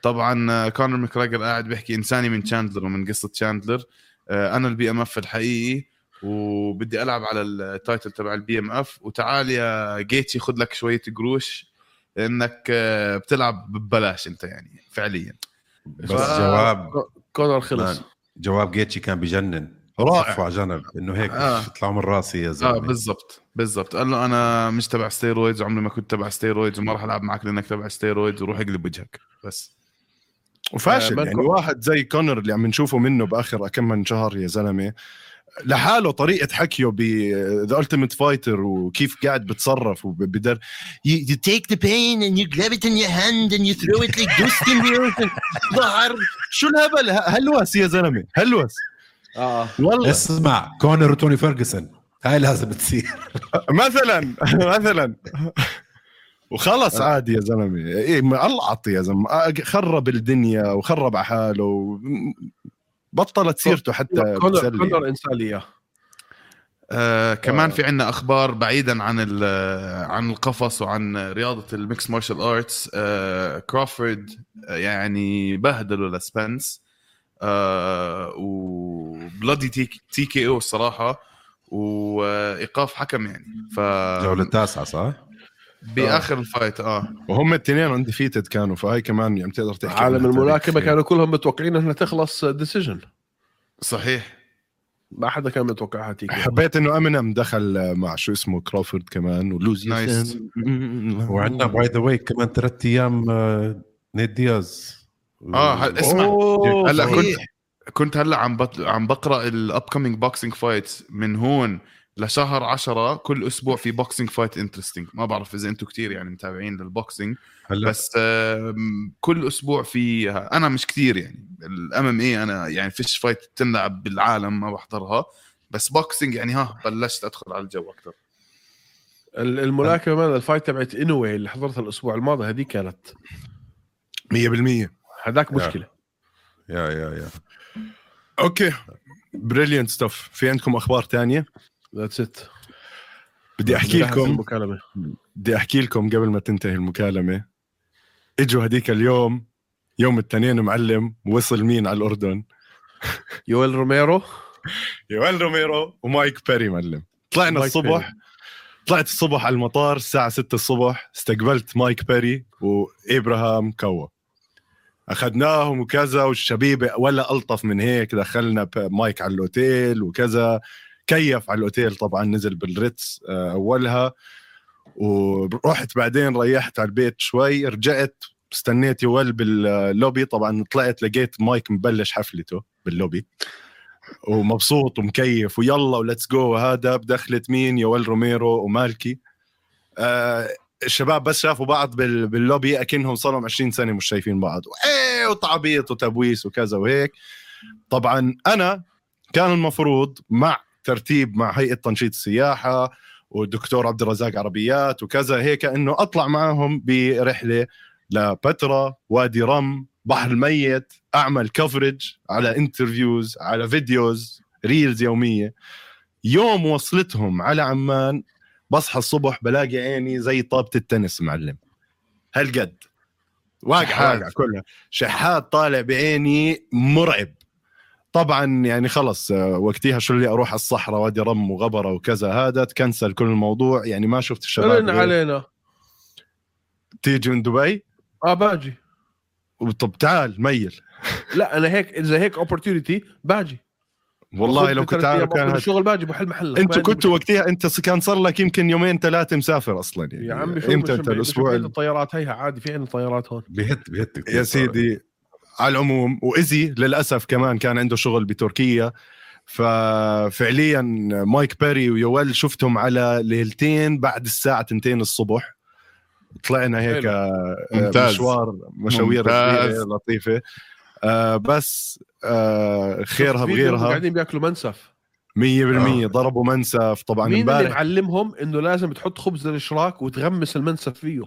طبعا آه، كونر ماكراجر قاعد بيحكي إنساني من تشاندلر ومن قصة تشاندلر آه، أنا ال BMF الحقيقي وبدي ألعب على ال title تبع ال BMF وتعال يا جيتشي خذ لك شوية قروش لانك بتلعب ببلاش أنت يعني فعليا. بس ف- جواب. كونر خلص. جواب جيتشي كان بجنن رائع. على جنب إنه هيك آه. اطلعوا من راسي يا آه زلمه بالضبط بالضبط قال له أنا مش تبع steroids وعمري ما كنت تبع steroids وما راح ألعب معك لأنك تبع steroids وروح اقلب وجهك بس وفاشل آه، يعني واحد زي كونر اللي عم نشوفه منه بآخر كم من شهر يا زلمة لحاله طريقة حكيه ب The Ultimate Fighter وكيف قاعد بتصرف وبدر you take the pain and you grab it in your hand and you throw it like Dustin Wilson ظهر. شو الهبل؟ هلوس يا زلمة؟ هلوس آه. والله. اسمع كونر وتوني فيرجسون هاي لازم تصير. (laughs) مثلا مثلا. وخلص عادي يا زلمة. إيه مقلعط يا زلمة. خرب الدنيا وخرب على حاله بطلت سيرته حتى كونر. كونر انسان لي اياه آه كمان آه. في عنا أخبار بعيدا عن ال- عن القفص وعن رياضة الميكس مارشال ارتس آه كروفورد آه، يعني بهدلوا لسبنس آه وبلادي تي, تي كي أو الصراحة وإيقاف حكم يعني ف الجولة التاسعة صح؟ بآخر ال fight آه. وهم الاثنين undefeated كانوا فهاي كمان يعني بتقدر تحكي عالم عنها الملاكمة. كانوا كلهم متوقعين إنها تخلص decision صحيح. ما حدا كان متوقعها تيجي. حبيت إنه امينيم دخل مع شو اسمه كرافورد كمان ولوزي nice. وعندنا by the way كمان ثلاث أيام آه، نيد دياز. آه اسمع. هلأ كنت. كنت هلأ عم بط... عم بقرأ ال upcoming boxing fights من هون. لشهر عشرة كل أسبوع في boxing fight interesting ما بعرف إذا أنتم كتير يعني متابعين لل boxing هلا. بس كل أسبوع في أنا مش كتير يعني. ال MMA أنا يعني فيش fight تنلعب بالعالم ما بحضرها بس boxing يعني ها بلشت أدخل على الجو أكثر ال- الملاكمة man ال fight تبعت إنوي اللي حضرتها الأسبوع الماضي هذه كانت. 100% هذاك. مشكلة. يا يا يا. okay. brilliant stuff في عندكم أخبار تانية؟ that's it بدي أحكي لكم بدي أحكي لكم قبل ما تنتهي المكالمة إجوا هديك اليوم يوم الاثنين معلم وصل مين على الأردن؟ (laughs) يويل روميرو. يويل روميرو ومايك بيري معلم. طلعنا الصبح. طلعت الصبح على المطار الساعة 6 الصبح استقبلت مايك بيري وإبراهام كوا أخذناهم وكذا والشبيبة ولا ألطف من هيك دخلنا مايك على الأوتيل وكذا. كيف على الأوتيل طبعا نزل بالريتس آه، أولها. ورحت بعدين ريحت على البيت شوي رجعت استنيت يويل باللوبي. طبعا طلعت لقيت مايك مبلش حفلته باللوبي. ومبسوط ومكيف ويلا و let's go. وهذا بدخلت مين؟ يويل روميرو ومالكي. آه الشباب بس شافوا بعض بال- باللوبي أكنهم صار لهم 20 سنة مش شايفين بعض. وإيه وتعبيط وتبويس وكذا وهيك. طبعا أنا كان المفروض مع ترتيب مع هيئة تنشيط السياحة والدكتور عبد الرزاق عربيات وكذا هيك إنه أطلع معهم برحلة لبترا وادي رم بحر الميت أعمل coverage على interviews على videos reels يومية. يوم وصلتهم على عمان بصحى الصبح بلاقي عيني زي طابة التنس معلم. هالقد. واقع. واقع كلها. شحات طالع بعيني مرعب. طبعا يعني خلص آه، وقتها شو اللي أروح على الصحراء وأدي رم وغبرة وكذا هذا تكنسل كل الموضوع. يعني ما شفت الشباب علينا تيجي من دبي؟ آه باجي. طب تعال ميل. لا أنا هيك إذا هيك opportunity باجي. والله لو كنت عارف كان الشغل باجي بحل محلك. عندي كنتوا وقتها أنت كان صار لك يمكن يومين ثلاثة مسافر أصلا يعني يا عمي شو إمتى مش أنت الأسبوع الطيارات؟ هيها عادي في عندنا طيارات هون. بيهت بيهت يا. سيدي. على العموم. وايزي للأسف كمان كان عنده شغل بتركيا. ففعليا مايك بيري ويوال شفتهم على ليلتين بعد الساعة 2 الصبح. طلعنا هيك. آه، ممتاز. مشوار مشاوير ممتاز. لطيفة. آه بس آه خيرها بغيرها. قاعدين بياكلوا منسف. 100% آه. ضربوا منسف طبعا مين اللي امبارح. معلمهم إنه لازم تحط خبز الإشراك وتغمس المنسف فيه؟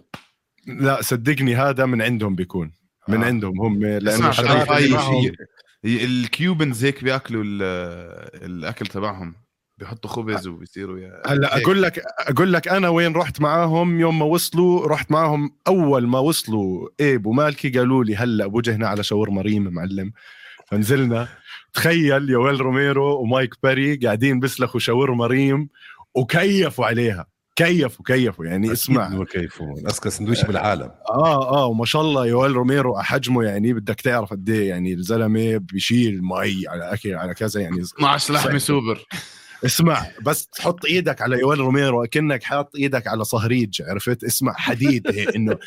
لا صدقني هذا من عندهم بيكون. من آه. عندهم هم لأنه شيء. الكيوبنز هيك بيأكلوا ال- الأكل تبعهم بيحطوا خبز وبيصيروا يا هلا. أقول لك أقول لك أنا وين رحت معاهم يوم ما وصلوا رحت معاهم أول ما وصلوا إيب ومالكي قالوا لي هلا بوجهنا على شاورما ريم معلم فنزلنا تخيل يويل روميرو ومايك باري قاعدين بيسلخوا شاورما ريم وكيفوا عليها كيفوا كيفوا يعني اسمع. كيفه. أزكى سندويش بالعالم. آه آه وما شاء الله يويل روميرو حجمه يعني بدك تعرف قد إيه يعني الزلمة بيشيل مي على أكل على كذا يعني 12 لحمه سوبر اسمع بس تحط إيدك على يويل روميرو كأنك حاط إيدك على صهريج عرفت؟ اسمع حديد هيك إنه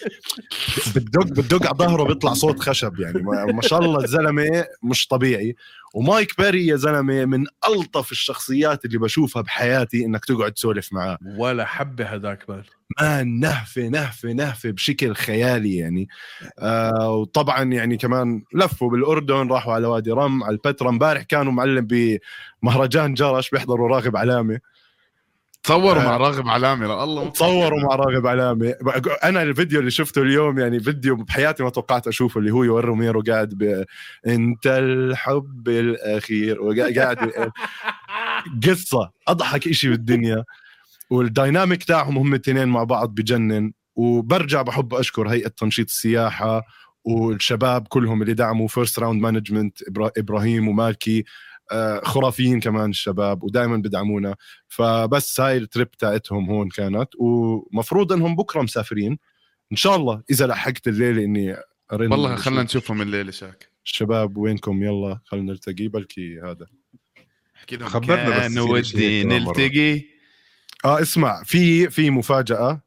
بتدق بتدق على ظهره بيطلع صوت خشب يعني. ما ما شاء الله الزلمة مش طبيعي. ومايك بيري يا زلمة من ألطف الشخصيات اللي بشوفها بحياتي إنك تقعد تسولف معاه. ولا حبة هذاك man man نهفة نهفة نهفة بشكل خيالي يعني. آه وطبعا يعني كمان لفوا بالأردن راحوا على وادي رم على البتراء امبارح كانوا معلم بمهرجان جرش بيحضروا راغب علامة. تصوروا آه. مع راغب علامة لأ الله تصوروا مع راغب علامة. بق- أنا الفيديو اللي شفته اليوم يعني فيديو بحياتي ما توقعت أشوفه اللي هو يويل روميرو قاعد ب... أنت الحب الأخير وقاعد (laughs) قصة أضحك إشي بالدنيا. وال dynamic تاعهم هم الاثنين مع بعض بجنن. وبرجع بحب أشكر هيئة تنشيط السياحة والشباب كلهم اللي دعموا First Round Management إبراهيم ومالكي. آه، خرافيين كمان الشباب ودائما بدعمونا. فبس هاي ال trip تاعتهم هون كانت. ومفروض إنهم بكرة مسافرين. إن شاء الله إذا لحقت الليلة إني أرن والله خلينا نشوفهم الليلة شاك. الشباب وينكم؟ يلا خلينا نلتقي. بلكي هذا. أحكي لهم خبرنا بس ودي. نلتقي. آه اسمع في في مفاجأة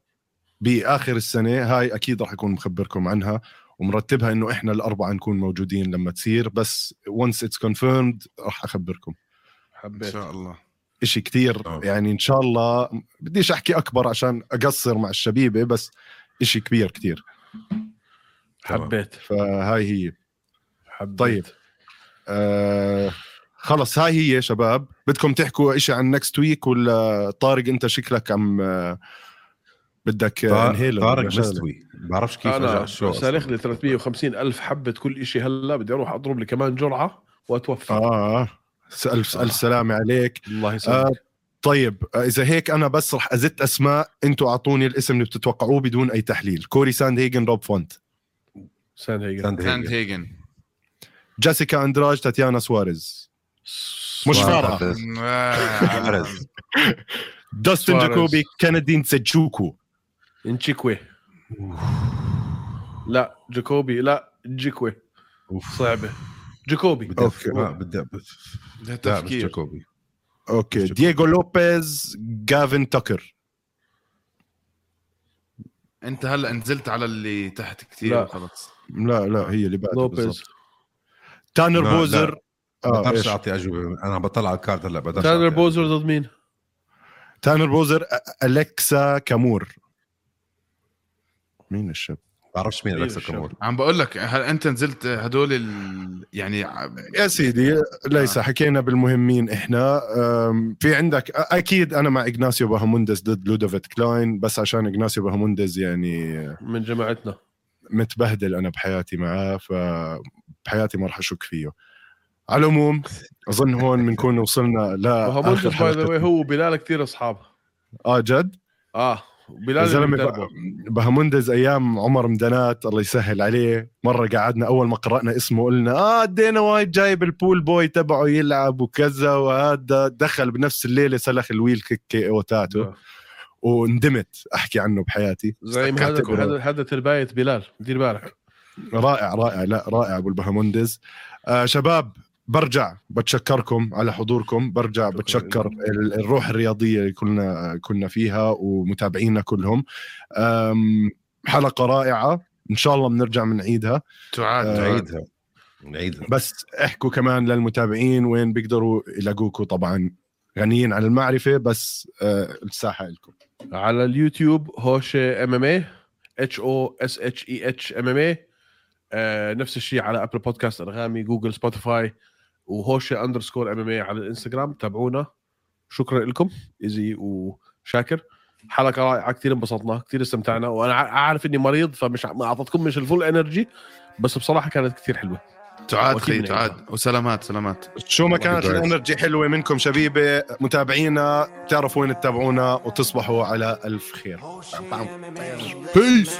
بآخر السنة. هاي أكيد راح أكون مخبركم عنها. ومرتبها إنه إحنا الأربعة نكون موجودين لما تصير. بس once it's confirmed راح أخبركم. إن حبيت شاء الله. إشي كتير. آه. يعني إن شاء الله بديش أحكي أكبر عشان أقصر مع الشبيبة بس إشي كبير كتير. حبيت. فهاي هي. حبيت. طيب. آه خلص. هاي هي شباب. بدكم تحكوا إشي عن نكست ويك ولا طارق أنت شكلك عم آه، بدك آه، انهيلر طارق؟ مستوي. بعرفش كيف أنا سالخ. لي 350 ألف حبة كل شيء هلا بدي أروح أضرب لي كمان جرعة وأتوفى. آه آه. الف الف سلامه عليك. الله آه يسلمك. طيب آه، إذا هيك أنا بس رح أزت أسماء أنتوا أعطوني الاسم اللي بتتوقعوه بدون أي تحليل. كوري ساند هيجن روب فونت. سان هيجن ساند ساند هيجن. هيجن جيسيكا أندراج تاتيانا سواريز. مش سواريز. (laughs) داستن سواريز. جاكوبي كندين سجوكو انشيكوي لا جاكوبي لا جيكوي. صعبه جاكوبي أوكي. ما بدي لا مش جاكوبي أوكي دييغو لوبيز جافن تاكر أنت هلا نزلت على اللي تحت كثير لا. وخلص. لا لا هي اللي بعدها لوبيز تانر لا، بوزر. ما آه بقدرش؟ أعطي أجوبة. أنا بطلع على ال card هلا بقدرش تانر بوزر ضد مين؟ تانر بوزر الكسا كامور. مين الشاب؟ بعرفش مين الشاب؟ كامور عم بقول لك هل أنت نزلت هدول ال... يعني يا سيدي ليس آه. حكينا بالمهمين إحنا. في عندك أكيد أنا مع إغناسيو باهاموندز ضد لودوفيت كلاين بس عشان إغناسيو باهاموندز يعني من جماعتنا. متبهدل أنا بحياتي معاه فبحياتي ما راح أشك فيه. على العموم أظن هون بنكون وصلنا باي ذا واي هو وبلال كثير أصحاب. آه جد؟ آه. بلال زلمه. بهموندز أيام عمر مدنات الله يسهل عليه مرة قعدنا أول ما قرأنا اسمه قلنا آه دينا وايت جايب البول بوي تبعه يلعب وكذا وهذا دخل بنفس الليلة سلخ الويل كيك تاتو آه. وندمت أحكي عنه بحياتي زعيم هذا. هذا تربايه بلال دير بالك رائع رائع لا رائع أبو البهاموندز آه شباب برجع بتشكركم على حضوركم برجع شكراً بتشكر ال- الروح الرياضية اللي كنا كنا فيها ومتابعينا كلهم. حلقة رائعة. إن شاء الله بنرجع بنعيدها تعاد آه، تعاد نعيدها. نعيدها. بس احكوا كمان للمتابعين وين بيقدروا يلاقوكم طبعا غنيين عن المعرفة بس آه الساحة لكم. على اليوتيوب هوشة MMA H O S H E H MMA نفس الشيء على أبل بودكاست أنغامي جوجل سبوتيفاي. وهوشه underscore MMA على الإنستغرام تابعونا. شكرا لكم إيزي وشاكر. حلقة رائعة كثير انبسطنا كثير استمتعنا وأنا عارف إني مريض فمش ما أعطتكم مش ال full energy بس بصراحة كانت كثير حلوة. تعاد خي. تعاد. وسلامات سلامات. شو ما كانت. الانرجي حلوة منكم شبيبة متابعينا تعرفوا وين تتابعونا وتصبحوا على ألف خير. بيس